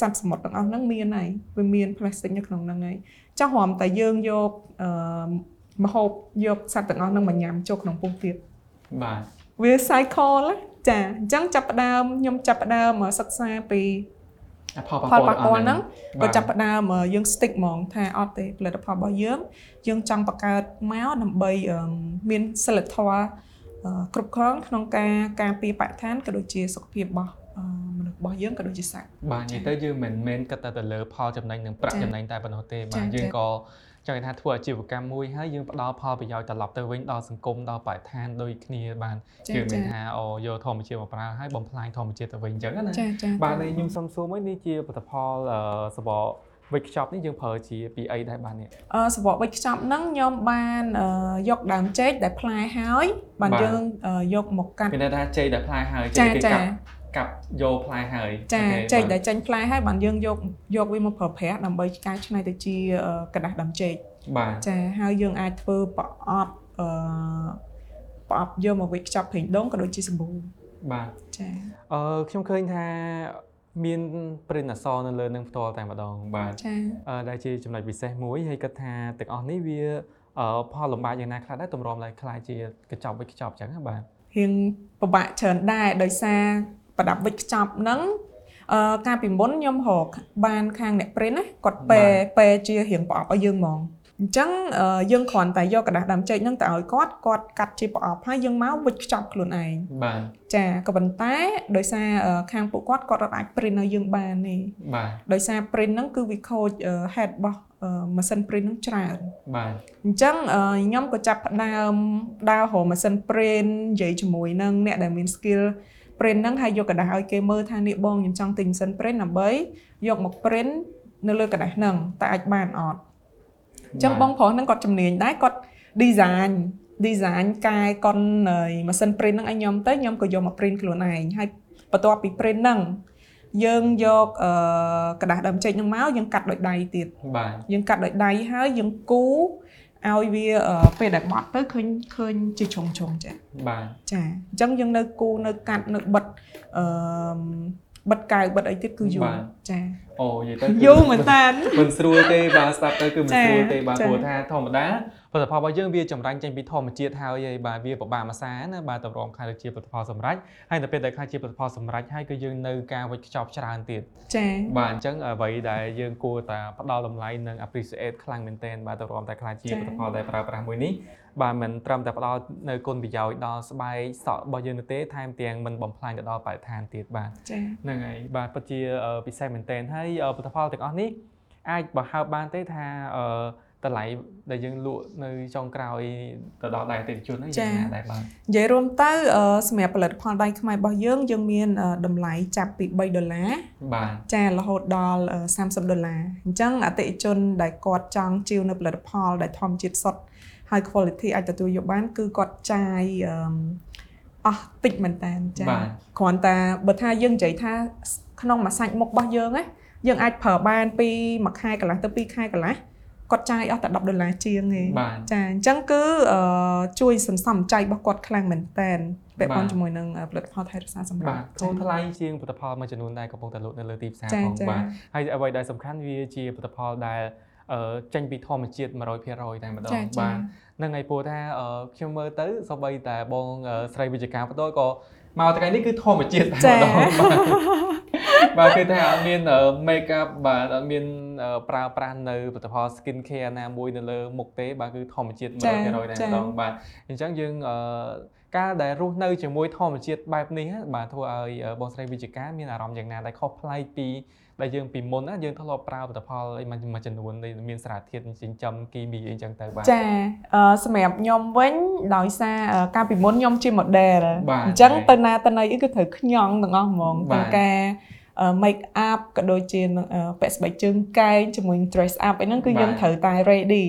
សត្វសមុទ្រទាំងអស់ហ្នឹងមានហើយវាមានផ្លាស្ទិកនៅក្នុងហ្នឹងហើយ ចោះរំតែយើងយកអឺមហូបយកសត្វទាំងអស់ហ្នឹងមកញ៉ាំចូលក្នុងពុះទៀតបាទវា cycle ចាអញ្ចឹងចាប់ផ្ដើមខ្ញុំចាប់ផ្ដើមសិក្សាពីផលប៉ះពាល់ហ្នឹងក៏ចាប់ផ្ដើមយើង stick ហ្មងថាអត់ទេផលិតផលរបស់យើង យើងចង់បង្កើតមកដើម្បីមានសិលធម៌គ្រប់គ្រាន់ក្នុងការការពារបរិស្ថានក៏ដូចជាសុខភាពរបស់ មនុរបស់យើងក៏ដូចជាសាច់បាទនិយាយទៅយើងមិនមែនគិតតែទៅលើផលចំណេញនិងប្រាក់ចា៎ចំណេញតែប៉ុណ្ណោះទេចា៎បាទយើងចា៎ក៏ចង់និយាយថាធ្វើអាជីវកម្មមួយហើយយើងផ្ដល់ផលប្រយោជន៍ត្រឡប់ទៅវិញដល់សង្គមដល់បរិស្ថានដូចគ្នាបានចា៎យើងមិនចា៎ថាអូយកធម្មជាតិមកប្រើហើយបំផ្លាញធម្មជាតិទៅវិញអញ្ចឹងណាចាចាបាទនេះខ្ញុំសុំសួរមួយនេះជាផលិតផលអឺសបកវិចខ្ចប់នេះយើងប្រើជាពីអីដែរបាទនេះអឺសបកវេចខ្ចប់ហ្នឹងខ្ញុំបានអឺយកដើមចេកដែលផ្លែហើយបានបាទយើងអឺយកមកកាត់មានន័យថាចេកដែលផ្លែហើយចាចេកគេចាកាប់ កាប់យកផ្លែហើយ ចា អូខេ ចេក បាទ ដែលចេញផ្លែហើយបានយើងយកយកវាមកប្រើប្រាស់ដើម្បីកែច្នៃទៅជាអឺกระดาษដើមចេក បាទ ចាហើយយើងអាចធ្វើប្រអប់អឺប្រអប់យកមកវេចខ្ចប់ប្រេងដូងក៏ដូចជាសាប៊ូ បាទ ចា អឺខ្ញុំឃើញថាមានព្រិនអសរនៅលើនឹងផ្ទាល់តែម្ដងបាទ ចា អឺដែលជាចំណុចពិសេសមួយហើយគិតថាទាំងអស់នេះវាអឺផលលំបាកយ៉ាងណាខ្លះដែរតម្រាំឡើងខ្លាយជាកញ្ចប់វិចខ្ចប់អញ្ចឹងណាបាទ រៀងពិបាកច្រើនដែរដោយសារ ប្រដាប់វេចខ្ចប់ហ្នឹងអឺកាលពីមុនខ្ញុំរកបានខាងអ្នកព្រិនណាគាត់ពេពេជារៀងប្រអប់ឲ្យយើងហ្មងអញ្ចឹងអឺយើងគ្រាន់តែយកกระดาษដើមចេកហ្នឹងទៅឲ្យគាត់គាត់កាត់ជាប្រអប់ហើយយើងមកវេចខ្ចប់ខ្លួនឯង បាទ ចាក៏ប៉ុន្តែដោយសារអឺខាងពួកគាត់គាត់អត់អាច print ឲ្យយើងបានទេ បាទ ដោយសារ print ហ្នឹងគឺវាខូចអឺ head របស់អឺម៉ាស៊ីន print ហ្នឹងច្រើន បាទ អញ្ចឹងអឺខ្ញុំក៏ចាប់ផ្ដើមដើររកម៉ាស៊ីន print និយាយជាមួយនឹងអ្នកដែលមាន skill print ហ្នឹងហើយយកกระดาษឲ្យគេមើលថានេះបងខ្ញុំចង់ទិញម៉ាស៊ីន print ដើម្បីយកមក print នៅលើกระดาษហ្នឹងតែអាចបានអត់អញ្ចឹងបងប្រុសហ្នឹងគាត់ជំនាញដែរគាត់ design design កែកុនម៉ាស៊ីន print ហ្នឹងឲ្យខ្ញុំទៅខ្ញុំក៏យកមក print ខ្លួនឯងហើយបន្ទាប់ពី print ហ្នឹងយើងយកអឺกระดาษដើមចេកហ្នឹងមកយើងកាត់ដោយដៃទៀត បាទ យើងកាត់ដោយដៃហើយយើងគូ ឲ្យវាអឺពេលដែលបត់ទៅឃើញឃើញជាជ្រុងជ្រុងចា៎បាទចាអញ្ចឹងយើងនៅគូនៅកាត់នៅបិទអឺបិទកៅបិទអីទៀតគឺយូរចា អូនិយាយទៅយូរមែនតើមិនស្រួលទេបាទស្ដាប់ទៅគឺមិនចាស្រួលទេបាទចាព្រោះថាធម្មតាផលិតផលរបស់យើងវាចម្រាញ់ចេញពីធម្មជាតិហើយហើយបាទវាពិបាកមួយសាណាបាទតម្រាំខ្លាយទៅជាផលិតផលសម្រេចហើយនៅពេលដែលខ្លាយជាផលិតផលសម្រេចហើយគឺយើងនៅការវេចខ្ចប់ច្រើនទៀតចាបាទអញ្ចឹងអ្វីដែលយើងគួរតែផ្ដល់តម្លៃនិង appreciate ខ្លាំងមែនទែនបាទតម្រាំតែខ្លាចជាចា៎ផលិតផលដែលប្រើប្រាស់មួយនេះបាទមិនត្រឹមតែផ្ដល់នៅគុណប្រយោជន៍ដល់ស្បែកសក់របស់យើងនោះទេថែមទាំងមិនបំផ្លាញទៅដល់បរិស្ថានទៀតបាទចាហ្នឹងហើយបាទពិតជាអឺពិសេសមែនទែនហើយអឺផលិតផលទាំងអស់នេះអាចបើហើបបានទេថាអឺតម្លៃដែលយើងលក់នៅចុងក្រោយទៅដល់ដៃអតិថិជនហ្នឹងយ៉ាងណាដែរបាទនិយាយរួមទៅអឺសម្រាប់ផលិតផលដៃខ្មែររបស់យើងយើងមានអឺតម្លៃចាប់ពី3ដុល្លារបាទចារហូតដល់អឺ30ដុល្លារអញ្ចឹងអតិថិជនដែលគាត់ចង់ជីវនៅផលិតផលដែលធម្មជាតិសុទ្ធហើយ quality អាចទទួលយកបាន គឺគាត់ចាយអឺអស់តិចមែនតើចាបាទគ្រាន់តែបើថាយើងនិយាយថាក្នុងមួយសាច់មុខរបស់យើងណា យើងអាចប្រើបានពីមួយខែកន្លះទៅពីរខែកន្លះគាត់ចាយអស់តែ10ដុល្លារជាងទេបាទចាអញ្ចឹងគឺអឺជួយសន្សំចៃរបស់គាត់ខ្លាំងមែនតើពាក់ព័ន្ធជាមួយនឹងផលិតផលថែរក្សាសម្រាប់បាទធូរថ្លៃជាងផលិតផលមួយចំនួនដែលកំពុងតែលក់នៅលើទីផ្សារចាផងចាបាទហើយអ្វីដែលសំខាន់វាជាផលិតផលដែលអឺចេញពីធម្មជាតិ100%តែម្ដងចាចាបាទហ្នឹងហើយព្រោះថាអឺខ្ញុំមើលទៅសូម្បីតែបងអឺស្រីវិជ្ជការផ្ទាល់ក៏មកថ្ងៃនេះគឺធម្មជាតិតែចាម្ដងបាទ បាទគឺថាអត់មាន make up បាទអត់មានអឺប្រើប្រាស់នៅផលិតផល skin care ណាមួយនៅលើមុខទេបាទគឺធម្មជាតិ100%តែម្ដងបាទអញ្ចឹងយើងអឺការដែលរស់នៅជាមួយធម្មជាតិបែបនេះណាបាទធ្វើឲ្យអឺបងស្រីវិជ្ជការមានអារម្មណ៍យ៉ាងណាដែលខុសប្លែកពីដែលយើងពីមុនណាយើងធ្លាប់ប្រើផលិតផលអីមួយមួយចំនួនដែលមានសារធាតុចិញ្ចឹមគីមីអីចឹងទៅបាទចាអឺសម្រាប់ខ្ញុំវិញដោយសារអឺកាលពីមុនខ្ញុំជា model បាទអញ្ចឹងទៅណាទៅណីអីគឺត្រូវខ្ញង់ទាំងអស់ហ្មងបាទទាំងការអឺ make up ក៏ដូចជានឹងអឺពាក់ស្បែកជើងកែងជាមួយនឹង dress up អីហ្នឹងគឺបាទយើងត្រូវតែ ready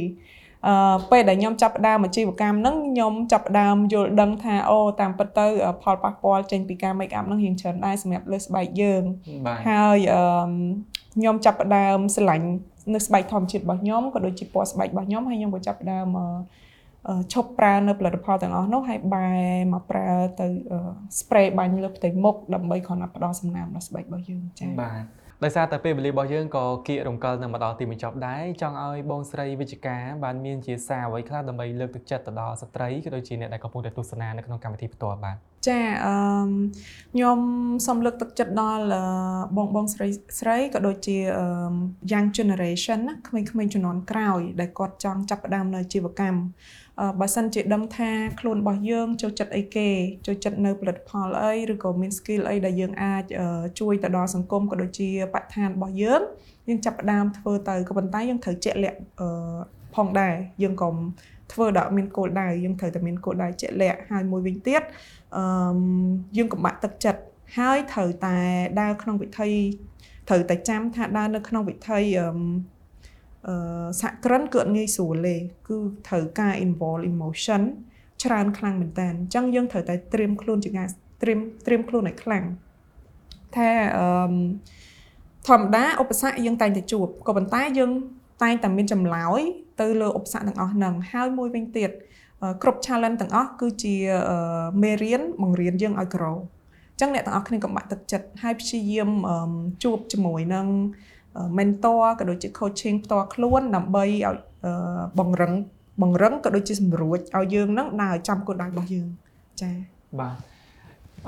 អឺពេលដែលខ្ញុំចាប់ផ្ដើមអាជីវកម្មហ្នឹងខ្ញុំចាប់ផ្ដើមយល់ដឹងថាអូតាមពិតទៅអឺផលប៉ះពាល់ចេញពីការ make up ហ្នឹងរៀងច្រើនដែរសម្រាប់លើស្បែកយើងបាទហើយអឺខ្ញុំចាប់ផ្ដើមស្រឡាញ់នៅស្បែកធម្មជាតិរបស់ខ្ញុំក៏ដូចជាពណ៌ស្បែករបស់ខ្ញុំហើយខ្ញុំក៏ចាប់ផ្ដើមអឺអឺ ឈប់ប្រើនៅផលិតផលទាំងអស់នោះហើយបែរមកប្រើទៅអឺ spray បាញ់លើផ្ទៃមុខដើម្បីគ្រាន់តែផ្ដល់សំណើមដល់ស្បែករបស់យើងចា៎បាទដោយសារតែពេលវេលារបស់យើងក៏គៀករំកិលនឹងមកដល់ទីបញ្ចប់ដែរចង់ឲ្យបងស្រីវិជ្ជការបានមានជាសារអ្វីខ្លះដើម្បីលើកទឹកចិត្តទៅដល់ស្ត្រីក៏ដូចជាអ្នកដែលកំពុងតែទស្សនានៅក្នុងកម្មវិធីផ្ទាល់បាទចាអឺខ្ញុំសូមលើកទឹកចិត្តដល់អឺបងបងស្រីស្រីក៏ដូចជាអឺ young generation ណាក្មេងៗជំនាន់ក្រោយដែលគាត់ចង់ចាប់ផ្ដើមនៅអាជីវកម្មអអឺ បើសិនជាដឹងថាខ្លួនរបស់យើងចូលចិត្តអីគេចូលចិត្តនៅផលិតផលអីឬក៏មាន skill អីដែលយើងអាចអឺជួយទៅដល់សង្គមក៏ដូចជាបរិស្ថានរបស់យើងយើងចាប់ផ្ដើមធ្វើទៅក៏ប៉ុន្តែយើងត្រូវជាក់លាក់អឺផងដែរយើងកុំធ្វើដល់អត់មានគោលដៅយើងត្រូវតែមានគោលដៅជាក់លាក់ហើយមួយវិញទៀតអឺយើងកុំបាក់ទឹកចិត្តហើយត្រូវតែដើរក្នុងវិធីត្រូវតែចាំថាដើរនៅក្នុងវិធីអឺអឺ សហគ្រិនគឺអត់ងាយស្រួលទេគឺត្រូវការ involve emotion ច្រើនខ្លាំងមែនតើអញ្ចឹងយើងត្រូវតែត្រៀមខ្លួនជាការត្រៀមត្រៀមខ្លួនឲ្យខ្លាំងថាអឺធម្មតាឧបសគ្គយើងតែងតែជួបក៏ប៉ុន្តែយើងតែងតែមានចម្លើយទៅលើឧបសគ្គទាំងអស់ហ្នឹងហើយមួយវិញទៀតអឺគ្រប់ challenge ទាំងអស់គឺជាអឺមេរៀនបង្រៀនយើងឲ្យ grow អញ្ចឹងអ្នកទាំងអស់គ្នាកុំបាក់ទឹកចិត្តហើយព្យាយាមអឺជួបជាមួយនឹង mentor ក៏ដូចជា coaching ផ្ទាល់ខ្លួនដើម្បីឲ្យអឺបង្រឹងបង្រឹងក៏ដូចជាសម្រួចឲ្យយើងនឹងដើរចំគោលដៅរបស់យើងចា៎បាទ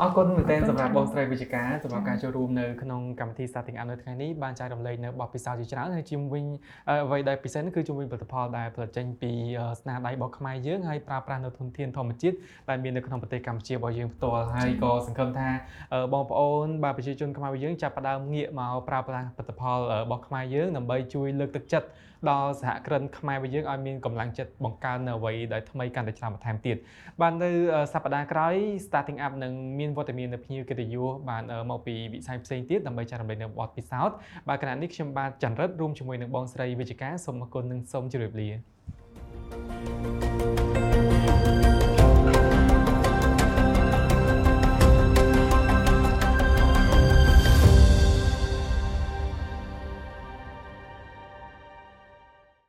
អរគុណមែនទែនអរគុណសម្រាប់ច្រើនបងស្រីវិជ្ជការសម្រាប់ចា៎ការចូលរួមនៅក្នុងកម្មវិធី Starting Up នៅថ្ងៃនេះបានចែករំលែកនៅបទពិសោធន៍ជាច្រើនហើយជុំវិញអឺអ្វីដែលពិសេសនោះគឺជុំវិញផលិតផលដែលផលិតចេញពីអឺស្នាដៃរបស់ខ្មែរយើងហើយប្រើប្រាស់នៅធនធានធម្មជាតិដែលមាននៅក្នុងប្រទេសកម្ពុជារបស់យើងផ្ទាល់ហើយក៏សង្ឃឹមថាអឺបងប្អូនបាទប្រជាជនខ្មែរយើងចាប់ផ្ដើមងាកមកប្រើប្រាស់ផលិតផលអឺរបស់ខ្មែរយើងដើម្បីជួយលើកទឹកចិត្ត ដល់សហគ្រិនខ្មែររបស់យើងឲ្យមានកម្លាំងចិត្តបង្កើននៅអ្វីដែលថ្មីកាន់តែច្រើនបន្ថែមទៀតបាននៅអឺសប្តាហ៍ក្រោយ starting up នឹងមានវត្តមាននៅភ្ញៀវកិត្តិយសបានអឺមកពីវិស័យផ្សេងទៀតដើម្បីចែករំលែកនៅបទពិសោធន៍បាទគណៈនេះខ្ញុំបាទចន្ទរិទ្ធរួមជាមួយនឹងបងស្រីវិជ្ជការសូមអរគុណនិងសូមជម្រាបលា